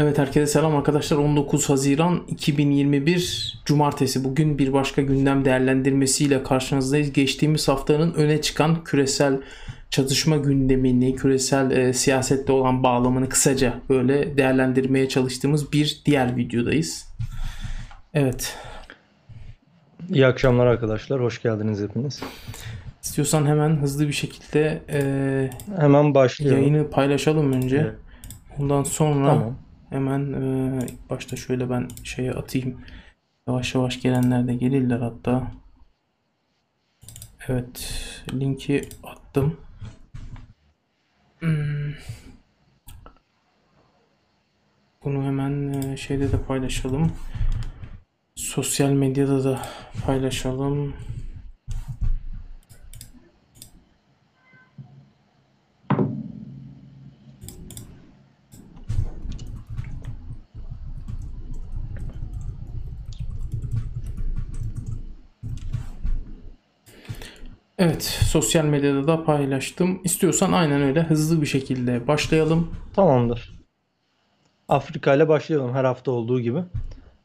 Evet herkese selam arkadaşlar. 19 Haziran 2021 Cumartesi. Bugün bir başka gündem değerlendirmesiyle karşınızdayız. Geçtiğimiz haftanın öne çıkan küresel çatışma gündemini, küresel e, siyasette olan bağlamını kısaca böyle değerlendirmeye çalıştığımız bir diğer videodayız. Evet. İyi akşamlar arkadaşlar. Hoş geldiniz hepiniz. İstiyorsan hemen hızlı bir şekilde e, hemen başlayalım. Yayını paylaşalım önce. Evet. Ondan sonra tamam. Hemen e, ilk başta şöyle ben şeye atayım. Yavaş yavaş gelenler de gelirler hatta. Evet. Linki attım. Hmm. Bunu hemen e, şeyde de paylaşalım. Sosyal medyada da paylaşalım. Evet, sosyal medyada da paylaştım. İstiyorsan aynen öyle hızlı bir şekilde başlayalım. Tamamdır. Afrika ile başlayalım her hafta olduğu gibi.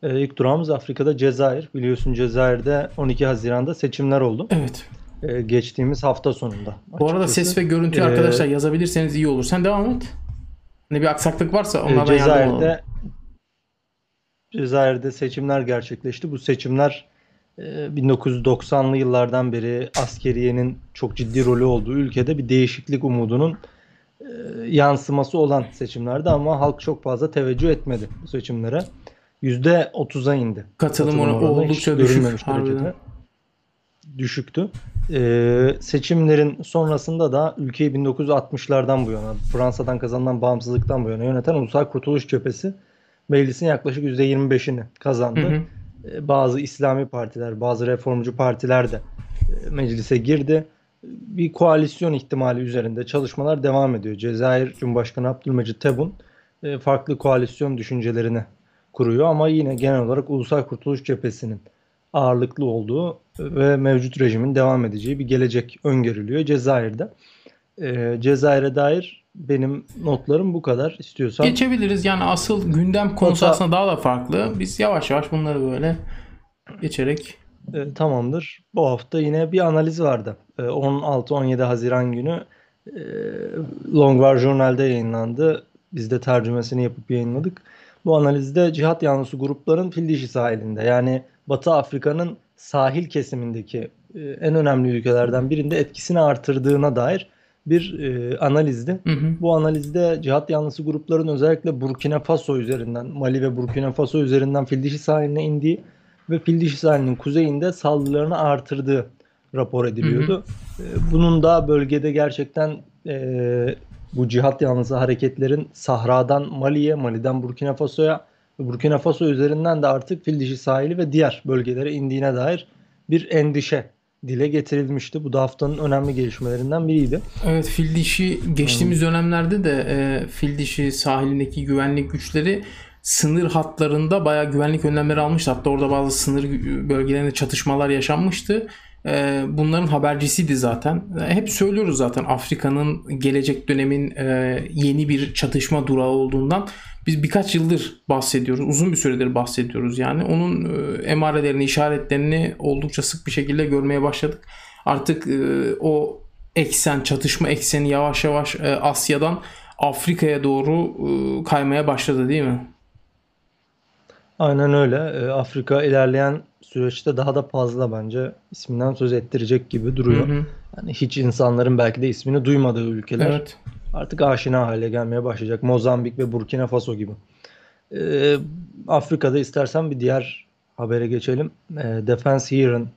Ee, ilk durağımız Afrika'da Cezayir. Biliyorsun Cezayir'de 12 Haziran'da seçimler oldu. Evet. Ee, geçtiğimiz hafta sonunda. Bu arada ses ve görüntü ee, arkadaşlar yazabilirseniz iyi olur. Sen devam et. Ne bir aksaklık varsa onlardan e, Cezayir'de Cezayir'de seçimler gerçekleşti. Bu seçimler 1990'lı ee, yıllardan beri askeriyenin çok ciddi rolü olduğu ülkede bir değişiklik umudunun e, yansıması olan seçimlerdi ama halk çok fazla teveccüh etmedi bu seçimlere. %30'a indi. Katılım, Katılım oranı oldukça düşük. Derecede. Düşüktü. Ee, seçimlerin sonrasında da ülkeyi 1960'lardan bu yana, Fransa'dan kazanılan bağımsızlıktan bu yana yöneten Ulusal Kurtuluş Cephesi meclisin yaklaşık %25'ini kazandı. Hı hı. E, bazı İslami partiler, bazı reformcu partiler de e, meclise girdi. Bir koalisyon ihtimali üzerinde çalışmalar devam ediyor. Cezayir Cumhurbaşkanı Abdülmecit Tebun e, farklı koalisyon düşüncelerini kuruyor ama yine genel olarak Ulusal Kurtuluş Cephesi'nin ağırlıklı olduğu ve mevcut rejimin devam edeceği bir gelecek öngörülüyor Cezayir'de. Cezayir'e dair benim notlarım bu kadar istiyorsan. Geçebiliriz yani asıl gündem konusu aslında daha da farklı. Biz yavaş yavaş bunları böyle geçerek. E, tamamdır. Bu hafta yine bir analiz vardı. E, 16-17 Haziran günü e, Longvar Journal'de yayınlandı. Biz de tercümesini yapıp yayınladık. Bu analizde cihat yanlısı grupların Fildişi sahilinde yani Batı Afrika'nın sahil kesimindeki e, en önemli ülkelerden birinde etkisini artırdığına dair bir e, analizdi. Hı hı. Bu analizde cihat yanlısı grupların özellikle Burkina Faso üzerinden, Mali ve Burkina Faso üzerinden Fildişi sahiline indiği ve Fildişi sahilinin kuzeyinde saldırılarını artırdığı rapor ediliyordu. Hı hı. E, bunun da bölgede gerçekten e, bu cihat yanlısı hareketlerin Sahra'dan Mali'ye, Mali'den Burkina Faso'ya ve Burkina Faso üzerinden de artık Fildişi sahili ve diğer bölgelere indiğine dair bir endişe dile getirilmişti. Bu da haftanın önemli gelişmelerinden biriydi. Evet fil dişi geçtiğimiz hmm. dönemlerde de e, fil dişi sahilindeki güvenlik güçleri sınır hatlarında bayağı güvenlik önlemleri almıştı. Hatta orada bazı sınır bölgelerinde çatışmalar yaşanmıştı. E, bunların habercisiydi zaten. Hep söylüyoruz zaten Afrika'nın gelecek dönemin e, yeni bir çatışma durağı olduğundan biz birkaç yıldır bahsediyoruz. Uzun bir süredir bahsediyoruz yani. Onun e, emarelerini, işaretlerini oldukça sık bir şekilde görmeye başladık. Artık e, o eksen, çatışma ekseni yavaş yavaş e, Asya'dan Afrika'ya doğru kaymaya başladı değil mi? Aynen öyle. E, Afrika ilerleyen süreçte daha da fazla bence isminden söz ettirecek gibi duruyor. Hı hı. Yani hiç insanların belki de ismini duymadığı ülkeler. Evet artık aşina hale gelmeye başlayacak. Mozambik ve Burkina Faso gibi. Ee, Afrika'da istersen bir diğer habere geçelim. E, Defense Here'ın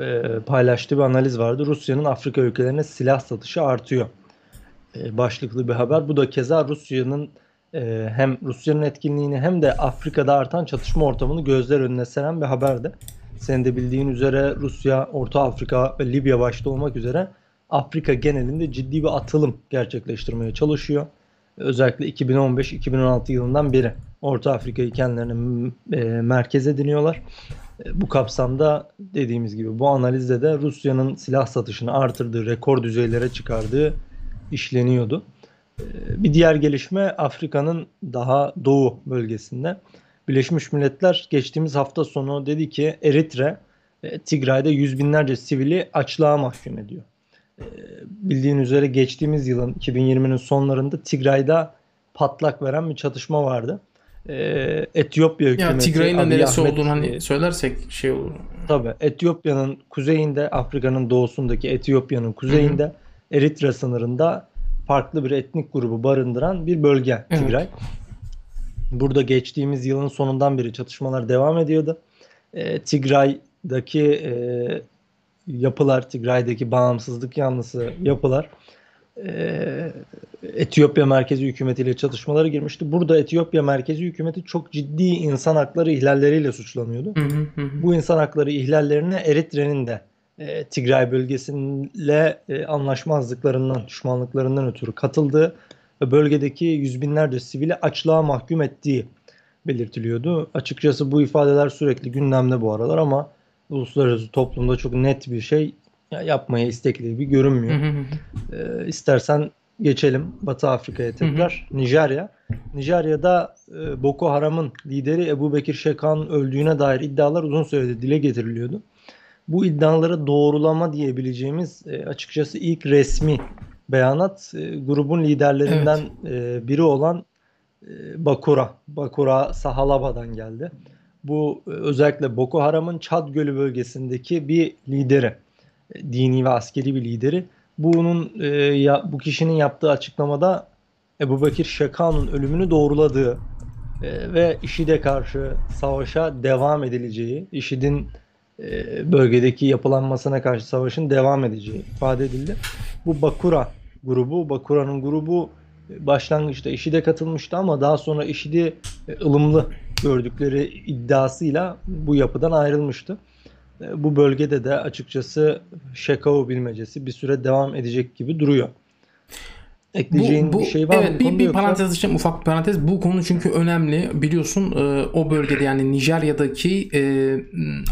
e, paylaştığı bir analiz vardı. Rusya'nın Afrika ülkelerine silah satışı artıyor. E, başlıklı bir haber. Bu da keza Rusya'nın e, hem Rusya'nın etkinliğini hem de Afrika'da artan çatışma ortamını gözler önüne seren bir haberdi. Senin de bildiğin üzere Rusya, Orta Afrika ve Libya başta olmak üzere Afrika genelinde ciddi bir atılım gerçekleştirmeye çalışıyor. Özellikle 2015-2016 yılından beri Orta Afrika'yı kendilerine e, merkez ediniyorlar. E, bu kapsamda dediğimiz gibi bu analizde de Rusya'nın silah satışını artırdığı, rekor düzeylere çıkardığı işleniyordu. Bir diğer gelişme Afrika'nın daha doğu bölgesinde. Birleşmiş Milletler geçtiğimiz hafta sonu dedi ki Eritre e, Tigray'da yüz binlerce sivili açlığa mahkum ediyor. E, bildiğin üzere geçtiğimiz yılın 2020'nin sonlarında Tigray'da patlak veren bir çatışma vardı. E, Etiyopya hükümeti... Ya Tigray'ın da neresi Ahmet, olduğunu hani söylersek şey olur. Tabii Etiyopya'nın kuzeyinde, Afrika'nın doğusundaki Etiyopya'nın kuzeyinde, Hı-hı. Eritre sınırında farklı bir etnik grubu barındıran bir bölge Tigray. Evet. Burada geçtiğimiz yılın sonundan beri çatışmalar devam ediyordu. E, Tigray'daki e, yapılar, Tigray'daki bağımsızlık yanlısı yapılar e, Etiyopya merkezi hükümetiyle çatışmalara girmişti. Burada Etiyopya merkezi hükümeti çok ciddi insan hakları ihlalleriyle suçlanıyordu. Bu insan hakları ihlallerine Eritre'nin de e, Tigray bölgesiyle e, anlaşmazlıklarından, düşmanlıklarından ötürü katıldığı ve bölgedeki yüz binlerce sivili açlığa mahkum ettiği belirtiliyordu. Açıkçası bu ifadeler sürekli gündemde bu aralar ama uluslararası toplumda çok net bir şey yapmaya istekli gibi görünmüyor. ee, istersen geçelim Batı Afrika'ya tekrar. Nijerya. Nijerya'da e, Boko Haram'ın lideri Ebu Bekir Şekan'ın öldüğüne dair iddialar uzun süredir dile getiriliyordu. Bu iddiaları doğrulama diyebileceğimiz e, açıkçası ilk resmi beyanat e, grubun liderlerinden evet. e, biri olan e, Bakura, Bakura Sahalaba'dan geldi. Bu e, özellikle Boko Haram'ın Çad Gölü bölgesindeki bir lideri, e, dini ve askeri bir lideri. Bunun e, ya, bu kişinin yaptığı açıklamada Ebu Bekir Şekan'ın ölümünü doğruladığı e, ve IŞİD'e karşı savaşa devam edileceği, IŞİD'in bölgedeki yapılanmasına karşı savaşın devam edeceği ifade edildi. Bu Bakura grubu, Bakura'nın grubu e, başlangıçta IŞİD'e katılmıştı ama daha sonra IŞİD'i e, ılımlı gördükleri iddiasıyla bu yapıdan ayrılmıştı. Bu bölgede de açıkçası Şekao bilmecesi bir süre devam edecek gibi duruyor. Ekleyeceğin bu, bu, bir şey var evet, mı? Bir, bir yoksa? parantez açacağım ufak bir parantez. Bu konu çünkü önemli. Biliyorsun e, o bölgede yani Nijerya'daki e,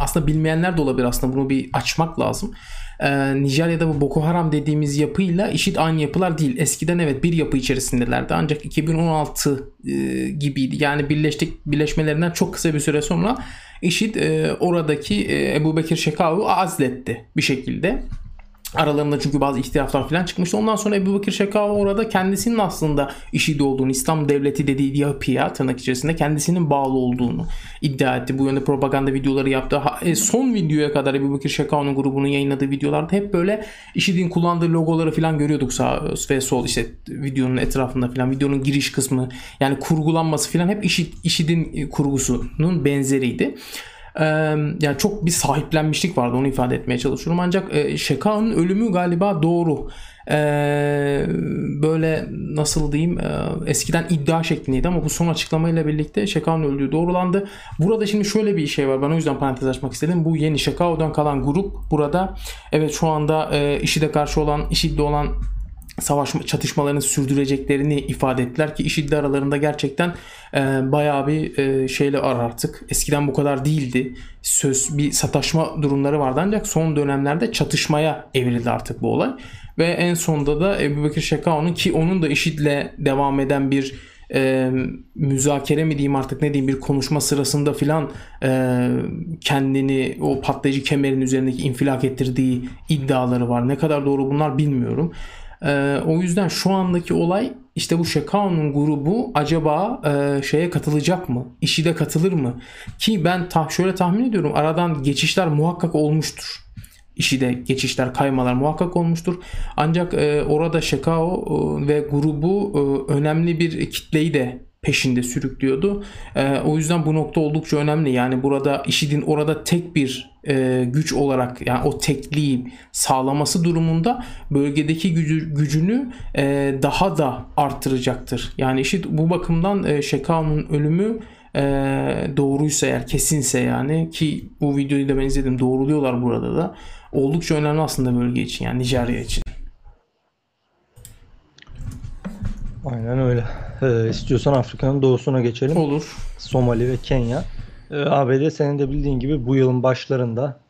aslında bilmeyenler de olabilir aslında bunu bir açmak lazım. E, Nijerya'da bu Boko Haram dediğimiz yapıyla IŞİD aynı yapılar değil. Eskiden evet bir yapı içerisindelerdi ancak 2016 e, gibiydi. Yani birleştik birleşmelerinden çok kısa bir süre sonra IŞİD e, oradaki e, Ebu Bekir Şekav'ı azletti bir şekilde. Aralarında çünkü bazı ihtilaflar falan çıkmıştı. Ondan sonra Ebu Bakır Şekava orada kendisinin aslında işi olduğunu, İslam devleti dediği yapıya tırnak içerisinde kendisinin bağlı olduğunu iddia etti. Bu yönde propaganda videoları yaptı. E, son videoya kadar Ebu Bakır Şekava'nın grubunun yayınladığı videolarda hep böyle IŞİD'in kullandığı logoları falan görüyorduk sağ ve sol işte videonun etrafında falan. Videonun giriş kısmı yani kurgulanması falan hep IŞİD, IŞİD'in kurgusunun benzeriydi yani çok bir sahiplenmişlik vardı onu ifade etmeye çalışıyorum. Ancak e, Şeka'nın ölümü galiba doğru. böyle nasıl diyeyim eskiden iddia şeklindeydi ama bu son açıklamayla birlikte Şeka'nın öldüğü doğrulandı. Burada şimdi şöyle bir şey var. Ben o yüzden parantez açmak istedim. Bu yeni Şekao'dan kalan grup burada evet şu anda e, IŞİD'e karşı olan, IŞİD'de olan savaş çatışmalarını sürdüreceklerini ifade ettiler ki IŞİD'le aralarında gerçekten e, bayağı bir e, şeyle ar artık. Eskiden bu kadar değildi. Söz bir sataşma durumları vardı ancak son dönemlerde çatışmaya evrildi artık bu olay. Ve en sonda da Ebu Bekir Şekao'nun ki onun da IŞİD'le devam eden bir e, müzakere mi diyeyim artık ne diyeyim bir konuşma sırasında filan e, kendini o patlayıcı kemerin üzerindeki infilak ettirdiği iddiaları var. Ne kadar doğru bunlar bilmiyorum. E, o yüzden şu andaki olay işte bu Şekao'nun grubu acaba e, şeye katılacak mı? İşi de katılır mı? Ki ben ta şöyle tahmin ediyorum aradan geçişler muhakkak olmuştur. İşi de geçişler, kaymalar muhakkak olmuştur. Ancak e, orada Şekao e, ve grubu e, önemli bir kitleyi de peşinde sürüklüyordu. E, o yüzden bu nokta oldukça önemli. Yani burada IŞİD'in orada tek bir e, güç olarak yani o tekliği sağlaması durumunda bölgedeki gücü, gücünü e, daha da arttıracaktır. Yani IŞİD bu bakımdan e, Şekao'nun ölümü e, doğruysa eğer kesinse yani ki bu videoyu da ben izledim doğruluyorlar burada da oldukça önemli aslında bölge için yani Nijerya için. Aynen öyle. Ee, istiyorsan Afrika'nın doğusuna geçelim. Olur. Somali ve Kenya. Ee, ABD senin de bildiğin gibi bu yılın başlarında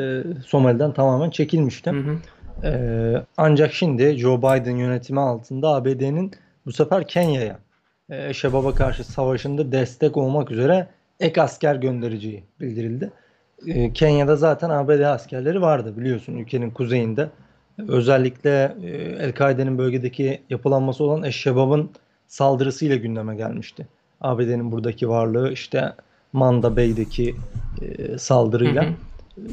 e, Somali'den tamamen çekilmişti. Hı hı. Ee, ancak şimdi Joe Biden yönetimi altında ABD'nin bu sefer Kenya'ya e, Şebab'a karşı savaşında destek olmak üzere ek asker göndereceği bildirildi. E, Kenya'da zaten ABD askerleri vardı biliyorsun ülkenin kuzeyinde. Özellikle e, El-Kaide'nin bölgedeki yapılanması olan Eşşebab'ın saldırısıyla gündeme gelmişti. ABD'nin buradaki varlığı işte Manda Bay'deki e, saldırıyla hı hı.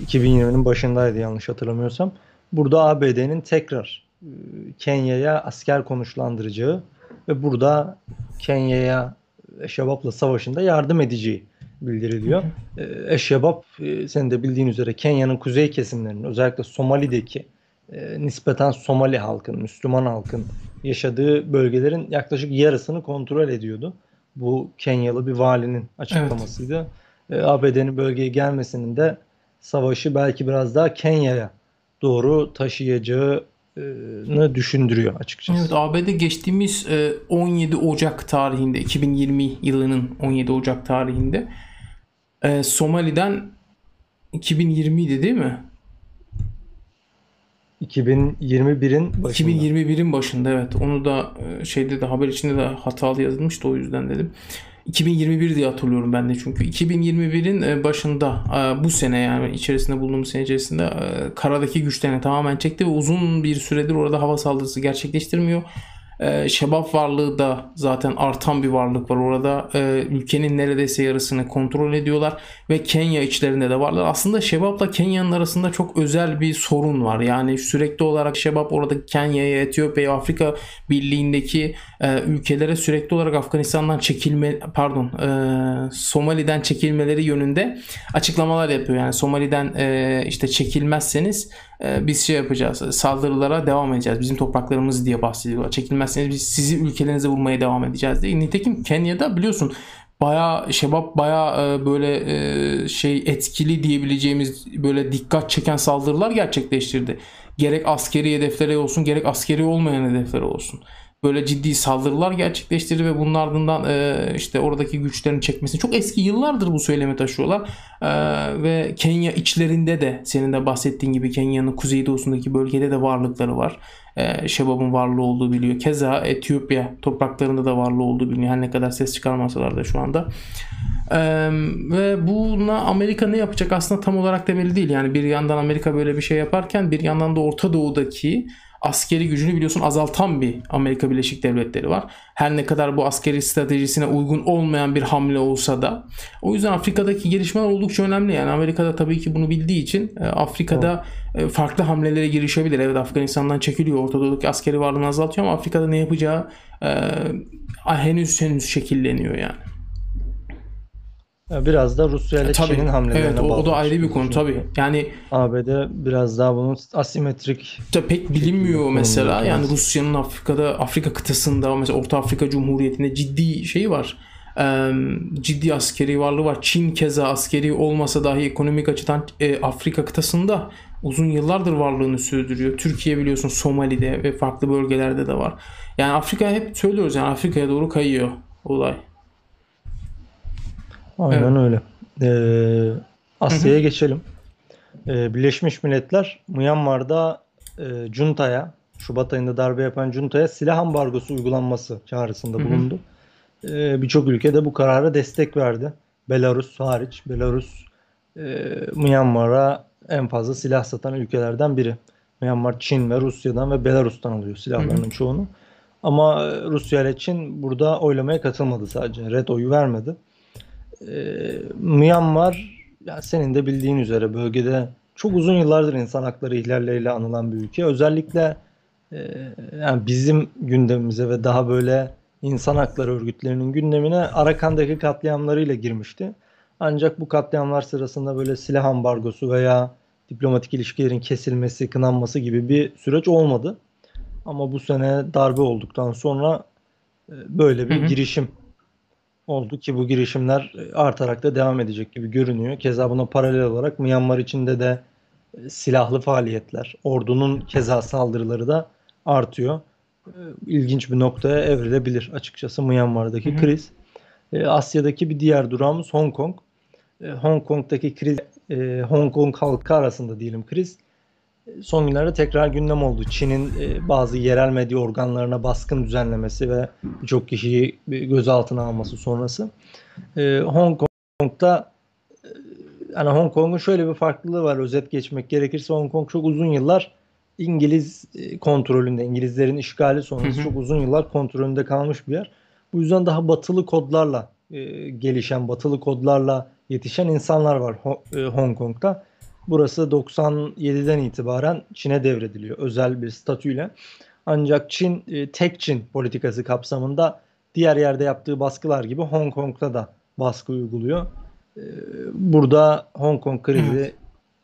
2020'nin başındaydı yanlış hatırlamıyorsam. Burada ABD'nin tekrar e, Kenya'ya asker konuşlandıracağı ve burada Kenya'ya Eşşebab'la savaşında yardım edeceği bildiriliyor. E, Eşşebab e, senin de bildiğin üzere Kenya'nın kuzey kesimlerinin özellikle Somali'deki e, nispeten Somali halkın, Müslüman halkın yaşadığı bölgelerin yaklaşık yarısını kontrol ediyordu. Bu Kenyalı bir valinin açıklamasıydı. Evet. E, ABD'nin bölgeye gelmesinin de savaşı belki biraz daha Kenya'ya doğru taşıyacağını düşündürüyor açıkçası. Evet ABD geçtiğimiz 17 e, Ocak tarihinde 2020 yılının 17 Ocak tarihinde e, Somali'den 2020'ydi değil mi? 2021'in başında. 2021'in başında evet. Onu da e, şeyde de haber içinde de hatalı yazılmıştı o yüzden dedim. 2021 diye hatırlıyorum ben de çünkü 2021'in e, başında e, bu sene yani içerisinde bulunduğumuz sene içerisinde karadaki güçlerini tamamen çekti ve uzun bir süredir orada hava saldırısı gerçekleştirmiyor. E, Şebap varlığı da zaten artan bir varlık var orada. E, ülkenin neredeyse yarısını kontrol ediyorlar ve Kenya içlerinde de varlar. Aslında Şebap'la Kenya'nın arasında çok özel bir sorun var. Yani sürekli olarak Şebap orada Kenya'ya, Etiyopya'ya, Afrika Birliği'ndeki e, ülkelere sürekli olarak Afganistan'dan çekilme pardon e, Somali'den çekilmeleri yönünde açıklamalar yapıyor. Yani Somali'den işte çekilmezseniz biz şey yapacağız saldırılara devam edeceğiz. Bizim topraklarımız diye bahsediyorlar. Çekilmezseniz biz sizi ülkelerinize vurmaya devam edeceğiz diye. Nitekim Kenya'da biliyorsun baya şebap baya e, böyle e, şey etkili diyebileceğimiz böyle dikkat çeken saldırılar gerçekleştirdi. Gerek askeri hedeflere olsun gerek askeri olmayan hedeflere olsun böyle ciddi saldırılar gerçekleştirdi ve bunun ardından e, işte oradaki güçlerini çekmesini çok eski yıllardır bu söylemi taşıyorlar. E, ve Kenya içlerinde de senin de bahsettiğin gibi Kenya'nın kuzeydoğusundaki bölgede de varlıkları var. E, Şebab'ın varlığı olduğu biliyor. Keza Etiyopya topraklarında da varlığı olduğu biliniyor. Her ne kadar ses çıkarmasalar da şu anda. Ee, ve buna Amerika ne yapacak aslında tam olarak da belli değil. Yani bir yandan Amerika böyle bir şey yaparken bir yandan da Orta Doğu'daki askeri gücünü biliyorsun azaltan bir Amerika Birleşik Devletleri var. Her ne kadar bu askeri stratejisine uygun olmayan bir hamle olsa da. O yüzden Afrika'daki gelişmeler oldukça önemli. Yani Amerika'da tabii ki bunu bildiği için e, Afrika'da e, farklı hamlelere girişebilir. Evet Afganistan'dan çekiliyor. Orta Doğu'daki askeri varlığını azaltıyor ama Afrika'da ne yapacağı e, henüz henüz şekilleniyor yani. Biraz da Rusya ile Çin'in hamlelerine evet, o, o da ayrı bir konu tabii. Yani ABD biraz daha bunun asimetrik da pek bilinmiyor mesela. Yani Rusya'nın Afrika'da Afrika kıtasında mesela Orta Afrika Cumhuriyeti'nde ciddi şeyi var. Ee, ciddi askeri varlığı var. Çin keza askeri olmasa dahi ekonomik açıdan e, Afrika kıtasında uzun yıllardır varlığını sürdürüyor. Türkiye biliyorsun Somali'de ve farklı bölgelerde de var. Yani Afrika hep söylüyoruz yani Afrika'ya doğru kayıyor olay. Aynen evet. öyle. Ee, Asya'ya geçelim. Ee, Birleşmiş Milletler Myanmar'da e, Junta'ya Şubat ayında darbe yapan Junta'ya silah ambargosu uygulanması çağrısında bulundu. Ee, Birçok ülke de bu karara destek verdi. Belarus hariç. Belarus e, Myanmar'a en fazla silah satan ülkelerden biri. Myanmar, Çin ve Rusya'dan ve Belarus'tan alıyor silahlarının çoğunu. Ama Rusya ile Çin burada oylamaya katılmadı sadece. Red oyu vermedi e, Myanmar ya senin de bildiğin üzere bölgede çok uzun yıllardır insan hakları ihlalleriyle anılan bir ülke. Özellikle e, yani bizim gündemimize ve daha böyle insan hakları örgütlerinin gündemine Arakan'daki katliamlarıyla girmişti. Ancak bu katliamlar sırasında böyle silah ambargosu veya diplomatik ilişkilerin kesilmesi, kınanması gibi bir süreç olmadı. Ama bu sene darbe olduktan sonra e, böyle bir hı hı. girişim oldu ki bu girişimler e, artarak da devam edecek gibi görünüyor. Keza buna paralel olarak Myanmar içinde de e, silahlı faaliyetler, ordunun keza saldırıları da artıyor. E, ilginç bir noktaya evrilebilir açıkçası Myanmar'daki hı hı. kriz. Asya'daki bir diğer durağımız Hong Kong. Hong Kong'daki kriz, Hong Kong halkı arasında diyelim kriz. Son günlerde tekrar gündem oldu. Çin'in e, bazı yerel medya organlarına baskın düzenlemesi ve birçok kişiyi gözaltına alması sonrası. E, Hong Kong'da e, yani Hong Kong'un şöyle bir farklılığı var özet geçmek gerekirse Hong Kong çok uzun yıllar İngiliz kontrolünde, İngilizlerin işgali sonrası hı hı. çok uzun yıllar kontrolünde kalmış bir yer. Bu yüzden daha batılı kodlarla e, gelişen, batılı kodlarla yetişen insanlar var e, Hong Kong'da. Burası 97'den itibaren Çin'e devrediliyor özel bir statüyle. Ancak Çin e, tek Çin politikası kapsamında diğer yerde yaptığı baskılar gibi Hong Kong'da da baskı uyguluyor. E, burada Hong Kong krizi evet.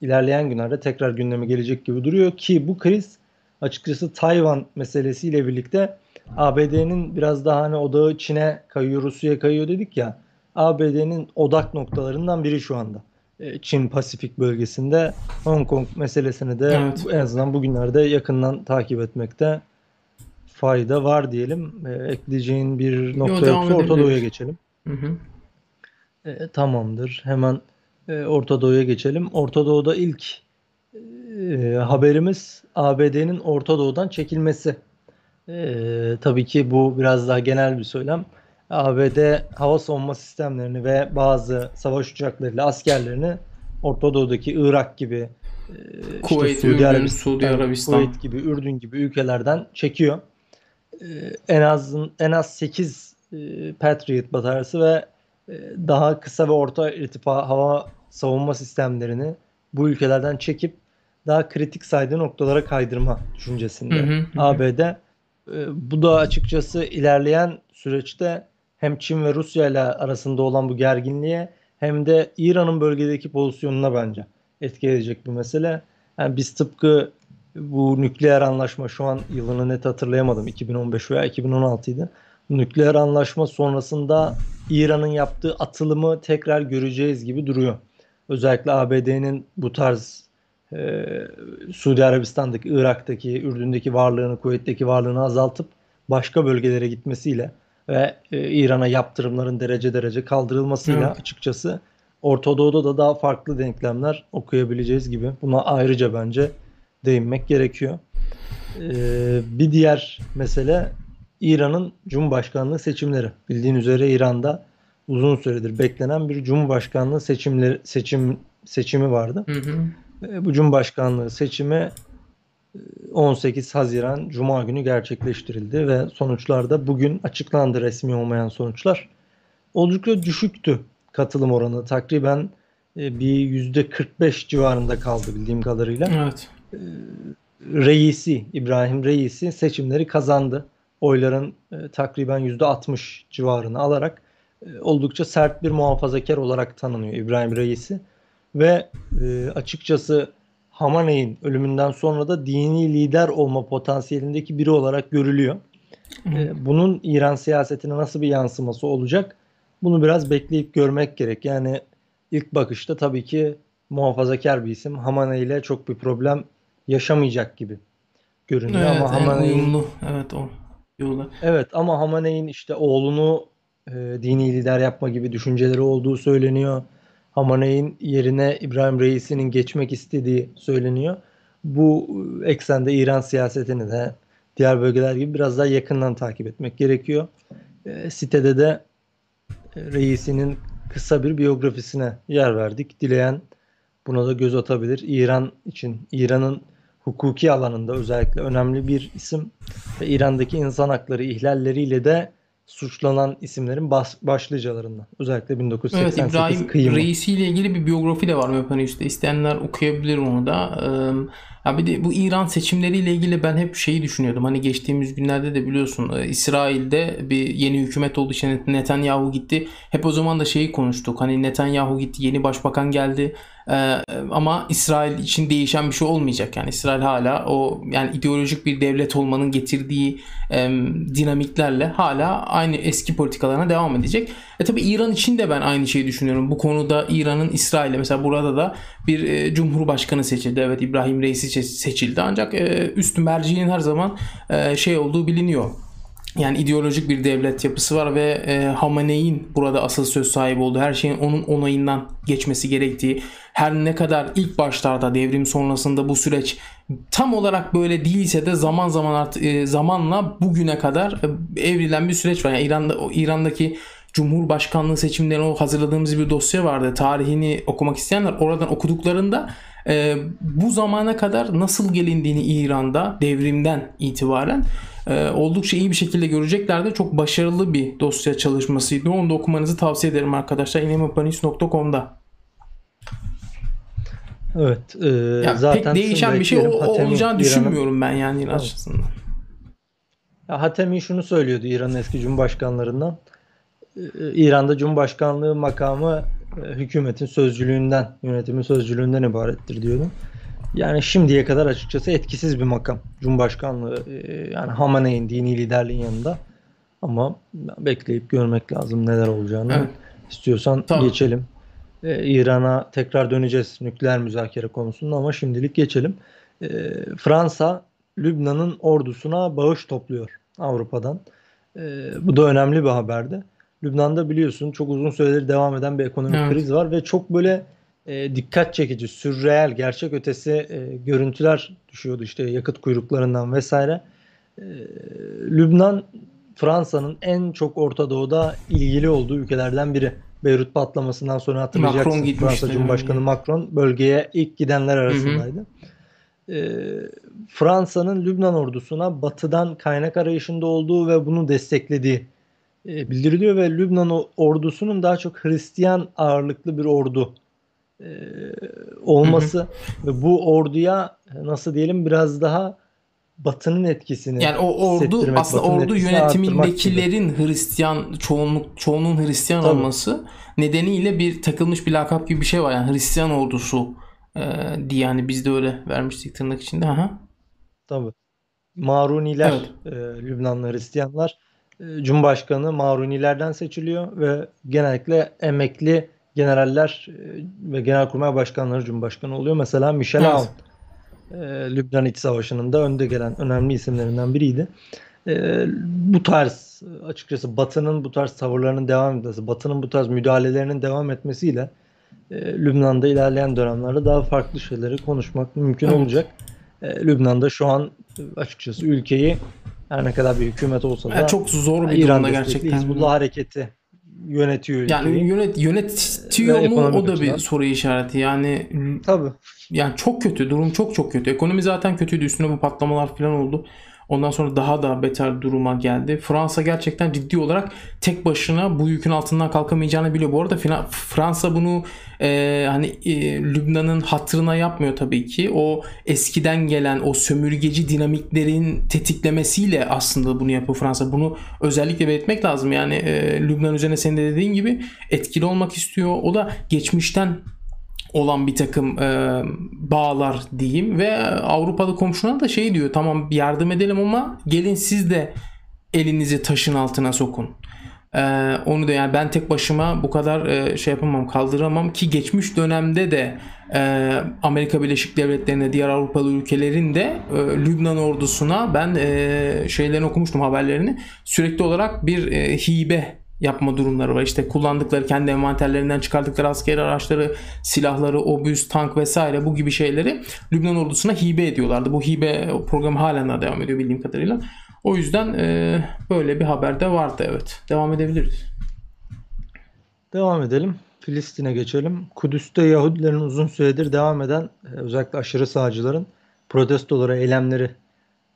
ilerleyen günlerde tekrar gündeme gelecek gibi duruyor ki bu kriz açıkçası Tayvan meselesiyle birlikte ABD'nin biraz daha hani odağı Çin'e kayıyor, Rusya'ya kayıyor dedik ya. ABD'nin odak noktalarından biri şu anda. E, Çin Pasifik bölgesinde Hong Kong meselesini de evet. en azından bugünlerde yakından takip etmekte fayda var diyelim. E, ekleyeceğin bir nokta Yo, yoksa Orta Doğu'ya geçelim. Hı hı. E, tamamdır. Hemen e, Orta Doğu'ya geçelim. Orta Doğu'da ilk e, haberimiz ABD'nin Orta Doğu'dan çekilmesi. E, tabii ki bu biraz daha genel bir söylem. ABD hava savunma sistemlerini ve bazı savaş uçaklarıyla askerlerini Orta Doğu'daki Irak gibi e, Kuveyt, işte Suudi, Ürdün, Arabistan, Suudi Arabistan, Kuveyt gibi, Ürdün gibi ülkelerden çekiyor. E, en az en az 8 e, Patriot bataryası ve daha kısa ve orta irtifa hava savunma sistemlerini bu ülkelerden çekip daha kritik saydığı noktalara kaydırma düşüncesinde. Hı hı, hı. ABD bu da açıkçası ilerleyen süreçte hem Çin ve Rusya ile arasında olan bu gerginliğe hem de İran'ın bölgedeki pozisyonuna bence etki edecek bir mesele. Yani biz tıpkı bu nükleer anlaşma şu an yılını net hatırlayamadım 2015 veya 2016 idi. Nükleer anlaşma sonrasında İran'ın yaptığı atılımı tekrar göreceğiz gibi duruyor. Özellikle ABD'nin bu tarz e, Suudi Arabistan'daki, Irak'taki, Ürdün'deki varlığını, Kuveyt'teki varlığını azaltıp başka bölgelere gitmesiyle ve e, İran'a yaptırımların derece derece kaldırılmasıyla evet. açıkçası Orta Doğu'da da daha farklı denklemler okuyabileceğiz gibi. Buna ayrıca bence değinmek gerekiyor. Ee, bir diğer mesele İran'ın Cumhurbaşkanlığı seçimleri. Bildiğin üzere İran'da uzun süredir beklenen bir Cumhurbaşkanlığı seçimleri seçim seçimi vardı. Hı hı. E, bu Cumhurbaşkanlığı seçimi 18 Haziran Cuma günü gerçekleştirildi ve sonuçlar da bugün açıklandı resmi olmayan sonuçlar. Oldukça düşüktü katılım oranı. Takriben e, bir %45 civarında kaldı bildiğim kadarıyla. Evet. E, Reisi, İbrahim Reisi seçimleri kazandı. Oyların e, takriben %60 civarını alarak oldukça sert bir muhafazakar olarak tanınıyor İbrahim Reisi. Ve açıkçası Hamaney'in ölümünden sonra da dini lider olma potansiyelindeki biri olarak görülüyor. Ee, bunun İran siyasetine nasıl bir yansıması olacak? Bunu biraz bekleyip görmek gerek. Yani ilk bakışta tabii ki muhafazakar bir isim. Hamaney ile çok bir problem yaşamayacak gibi görünüyor evet, ama Hamaney'in evet o yolu. Evet ama Hamaney'in işte oğlunu e, dini lider yapma gibi düşünceleri olduğu söyleniyor. Hamaney'in yerine İbrahim Reis'inin geçmek istediği söyleniyor. Bu eksende İran siyasetini de diğer bölgeler gibi biraz daha yakından takip etmek gerekiyor. E, sitede de e, Reis'inin kısa bir biyografisine yer verdik. Dileyen buna da göz atabilir. İran için, İran'ın hukuki alanında özellikle önemli bir isim ve İran'daki insan hakları ihlalleriyle de suçlanan isimlerin baş, başlıcalarından. Özellikle 1988 evet, İbrahim kıyımı. Reisi ile ilgili bir biyografi de var Webpane'de. İsteyenler okuyabilir onu da. Ee, bir de bu İran seçimleriyle ilgili ben hep şeyi düşünüyordum. Hani geçtiğimiz günlerde de biliyorsun e, İsrail'de bir yeni hükümet olduğu için Netanyahu gitti. Hep o zaman da şeyi konuştuk. Hani Netanyahu gitti, yeni başbakan geldi. Ee, ama İsrail için değişen bir şey olmayacak. Yani İsrail hala o yani ideolojik bir devlet olmanın getirdiği e, dinamiklerle hala aynı eski politikalarına devam edecek. E tabi İran için de ben aynı şeyi düşünüyorum. Bu konuda İran'ın İsrail'e mesela burada da bir e, cumhurbaşkanı seçildi. Evet İbrahim Reisi seçildi. Ancak e, üst merciğin her zaman e, şey olduğu biliniyor yani ideolojik bir devlet yapısı var ve e, Hamaney'in burada asıl söz sahibi olduğu her şeyin onun onayından geçmesi gerektiği her ne kadar ilk başlarda devrim sonrasında bu süreç tam olarak böyle değilse de zaman zaman art, e, zamanla bugüne kadar e, evrilen bir süreç var. Yani İran'da İran'daki Cumhurbaşkanlığı seçimlerine o hazırladığımız bir dosya vardı. Tarihini okumak isteyenler oradan okuduklarında e, bu zamana kadar nasıl gelindiğini İran'da devrimden itibaren e, oldukça iyi bir şekilde göreceklerdi. Çok başarılı bir dosya çalışmasıydı. Onu da okumanızı tavsiye ederim arkadaşlar. inemapanis.com'da. Evet. E, yani zaten pek değişen bir şey o, o olacağını düşünmüyorum ben yani İran açısından. Ya Hatemi şunu söylüyordu İran'ın eski cumhurbaşkanlarından. Ee, İran'da cumhurbaşkanlığı makamı e, hükümetin sözcülüğünden, yönetimin sözcülüğünden ibarettir diyordu. Yani şimdiye kadar açıkçası etkisiz bir makam. Cumhurbaşkanlığı e, yani Hamaney'in dini liderliğin yanında. Ama bekleyip görmek lazım neler olacağını. Evet. İstiyorsan tamam. geçelim. Ee, İran'a tekrar döneceğiz nükleer müzakere konusunda ama şimdilik geçelim. Ee, Fransa Lübnan'ın ordusuna bağış topluyor Avrupa'dan. Ee, bu da önemli bir haberdi. Lübnan'da biliyorsun çok uzun süredir devam eden bir ekonomik evet. kriz var ve çok böyle e, dikkat çekici, sürreel, gerçek ötesi e, görüntüler düşüyordu işte yakıt kuyruklarından vesaire. E, Lübnan Fransa'nın en çok Orta Doğu'da ilgili olduğu ülkelerden biri. Beyrut patlamasından sonra hatırlayacaksın. Macron Fransa Cumhurbaşkanı yani. Macron bölgeye ilk gidenler arasındaydı. Hı hı. E, Fransa'nın Lübnan ordusuna batıdan kaynak arayışında olduğu ve bunu desteklediği e, bildiriliyor ve Lübnan ordusunun daha çok Hristiyan ağırlıklı bir ordu e, olması hı hı. ve bu orduya nasıl diyelim biraz daha Batı'nın etkisini yani o ordu aslında ordu yönetimindekilerin Hristiyan çoğunluk çoğunun Hristiyan Tabii. olması nedeniyle bir takılmış bir lakap gibi bir şey var yani Hristiyan ordusu e, diye yani biz de öyle vermiştik tırnak içinde. Aha. Tabii. Maruniler evet. e, Lübnanlı Hristiyanlar e, Cumhurbaşkanı Marunilerden seçiliyor ve genellikle emekli generaller e, ve genelkurmay başkanları Cumhurbaşkanı oluyor. Mesela Michel evet. Aoun e, Lübnan İç Savaşı'nın da önde gelen önemli isimlerinden biriydi. E, bu tarz açıkçası Batı'nın bu tarz tavırlarının devam etmesi, Batı'nın bu tarz müdahalelerinin devam etmesiyle Lübnan'da ilerleyen dönemlerde daha farklı şeyleri konuşmak mümkün evet. olacak. Lübnan'da şu an açıkçası ülkeyi her ne kadar bir hükümet olsa da yani çok zor bir İran durumda gerçekten. Hizbullah hareketi yönetiyor ülkeyi. Yani yönet yönetiyor mu o da bir soru işareti. Yani tabii. Yani çok kötü. Durum çok çok kötü. Ekonomi zaten kötüydü. Üstüne bu patlamalar falan oldu. Ondan sonra daha da beter duruma geldi. Fransa gerçekten ciddi olarak tek başına bu yükün altından kalkamayacağını biliyor. Bu arada Fransa bunu e, hani e, Lübnan'ın hatırına yapmıyor tabii ki. O eskiden gelen o sömürgeci dinamiklerin tetiklemesiyle aslında bunu yapıyor Fransa. Bunu özellikle belirtmek lazım. Yani e, Lübnan üzerine senin de dediğin gibi etkili olmak istiyor. O da geçmişten olan bir takım e, bağlar diyeyim ve Avrupalı komşuna da şey diyor tamam yardım edelim ama gelin siz de elinizi taşın altına sokun. Ee, onu da yani ben tek başıma bu kadar e, şey yapamam kaldıramam ki geçmiş dönemde de e, Amerika Birleşik Devletleri'nde diğer Avrupalı ülkelerin de e, Lübnan ordusuna ben e, şeylerini okumuştum haberlerini sürekli olarak bir e, hibe yapma durumları var. İşte kullandıkları kendi envanterlerinden çıkardıkları askeri araçları, silahları, obüs, tank vesaire bu gibi şeyleri Lübnan ordusuna hibe ediyorlardı. Bu hibe programı halen daha devam ediyor bildiğim kadarıyla. O yüzden e, böyle bir haber de vardı evet. Devam edebiliriz. Devam edelim. Filistin'e geçelim. Kudüs'te Yahudilerin uzun süredir devam eden e, özellikle aşırı sağcıların protestoları, eylemleri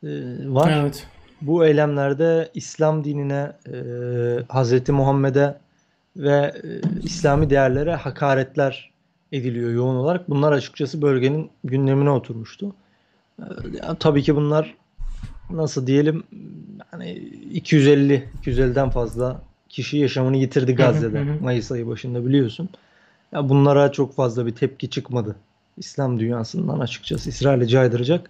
e, var. Evet. Bu eylemlerde İslam dinine, e, Hazreti Muhammed'e ve e, İslami değerlere hakaretler ediliyor yoğun olarak. Bunlar açıkçası bölgenin gündemine oturmuştu. E, yani tabii ki bunlar nasıl diyelim yani 250 250'den fazla kişi yaşamını yitirdi Gazze'de Mayıs ayı başında biliyorsun. Ya bunlara çok fazla bir tepki çıkmadı. İslam dünyasından açıkçası İsrail'e caydıracak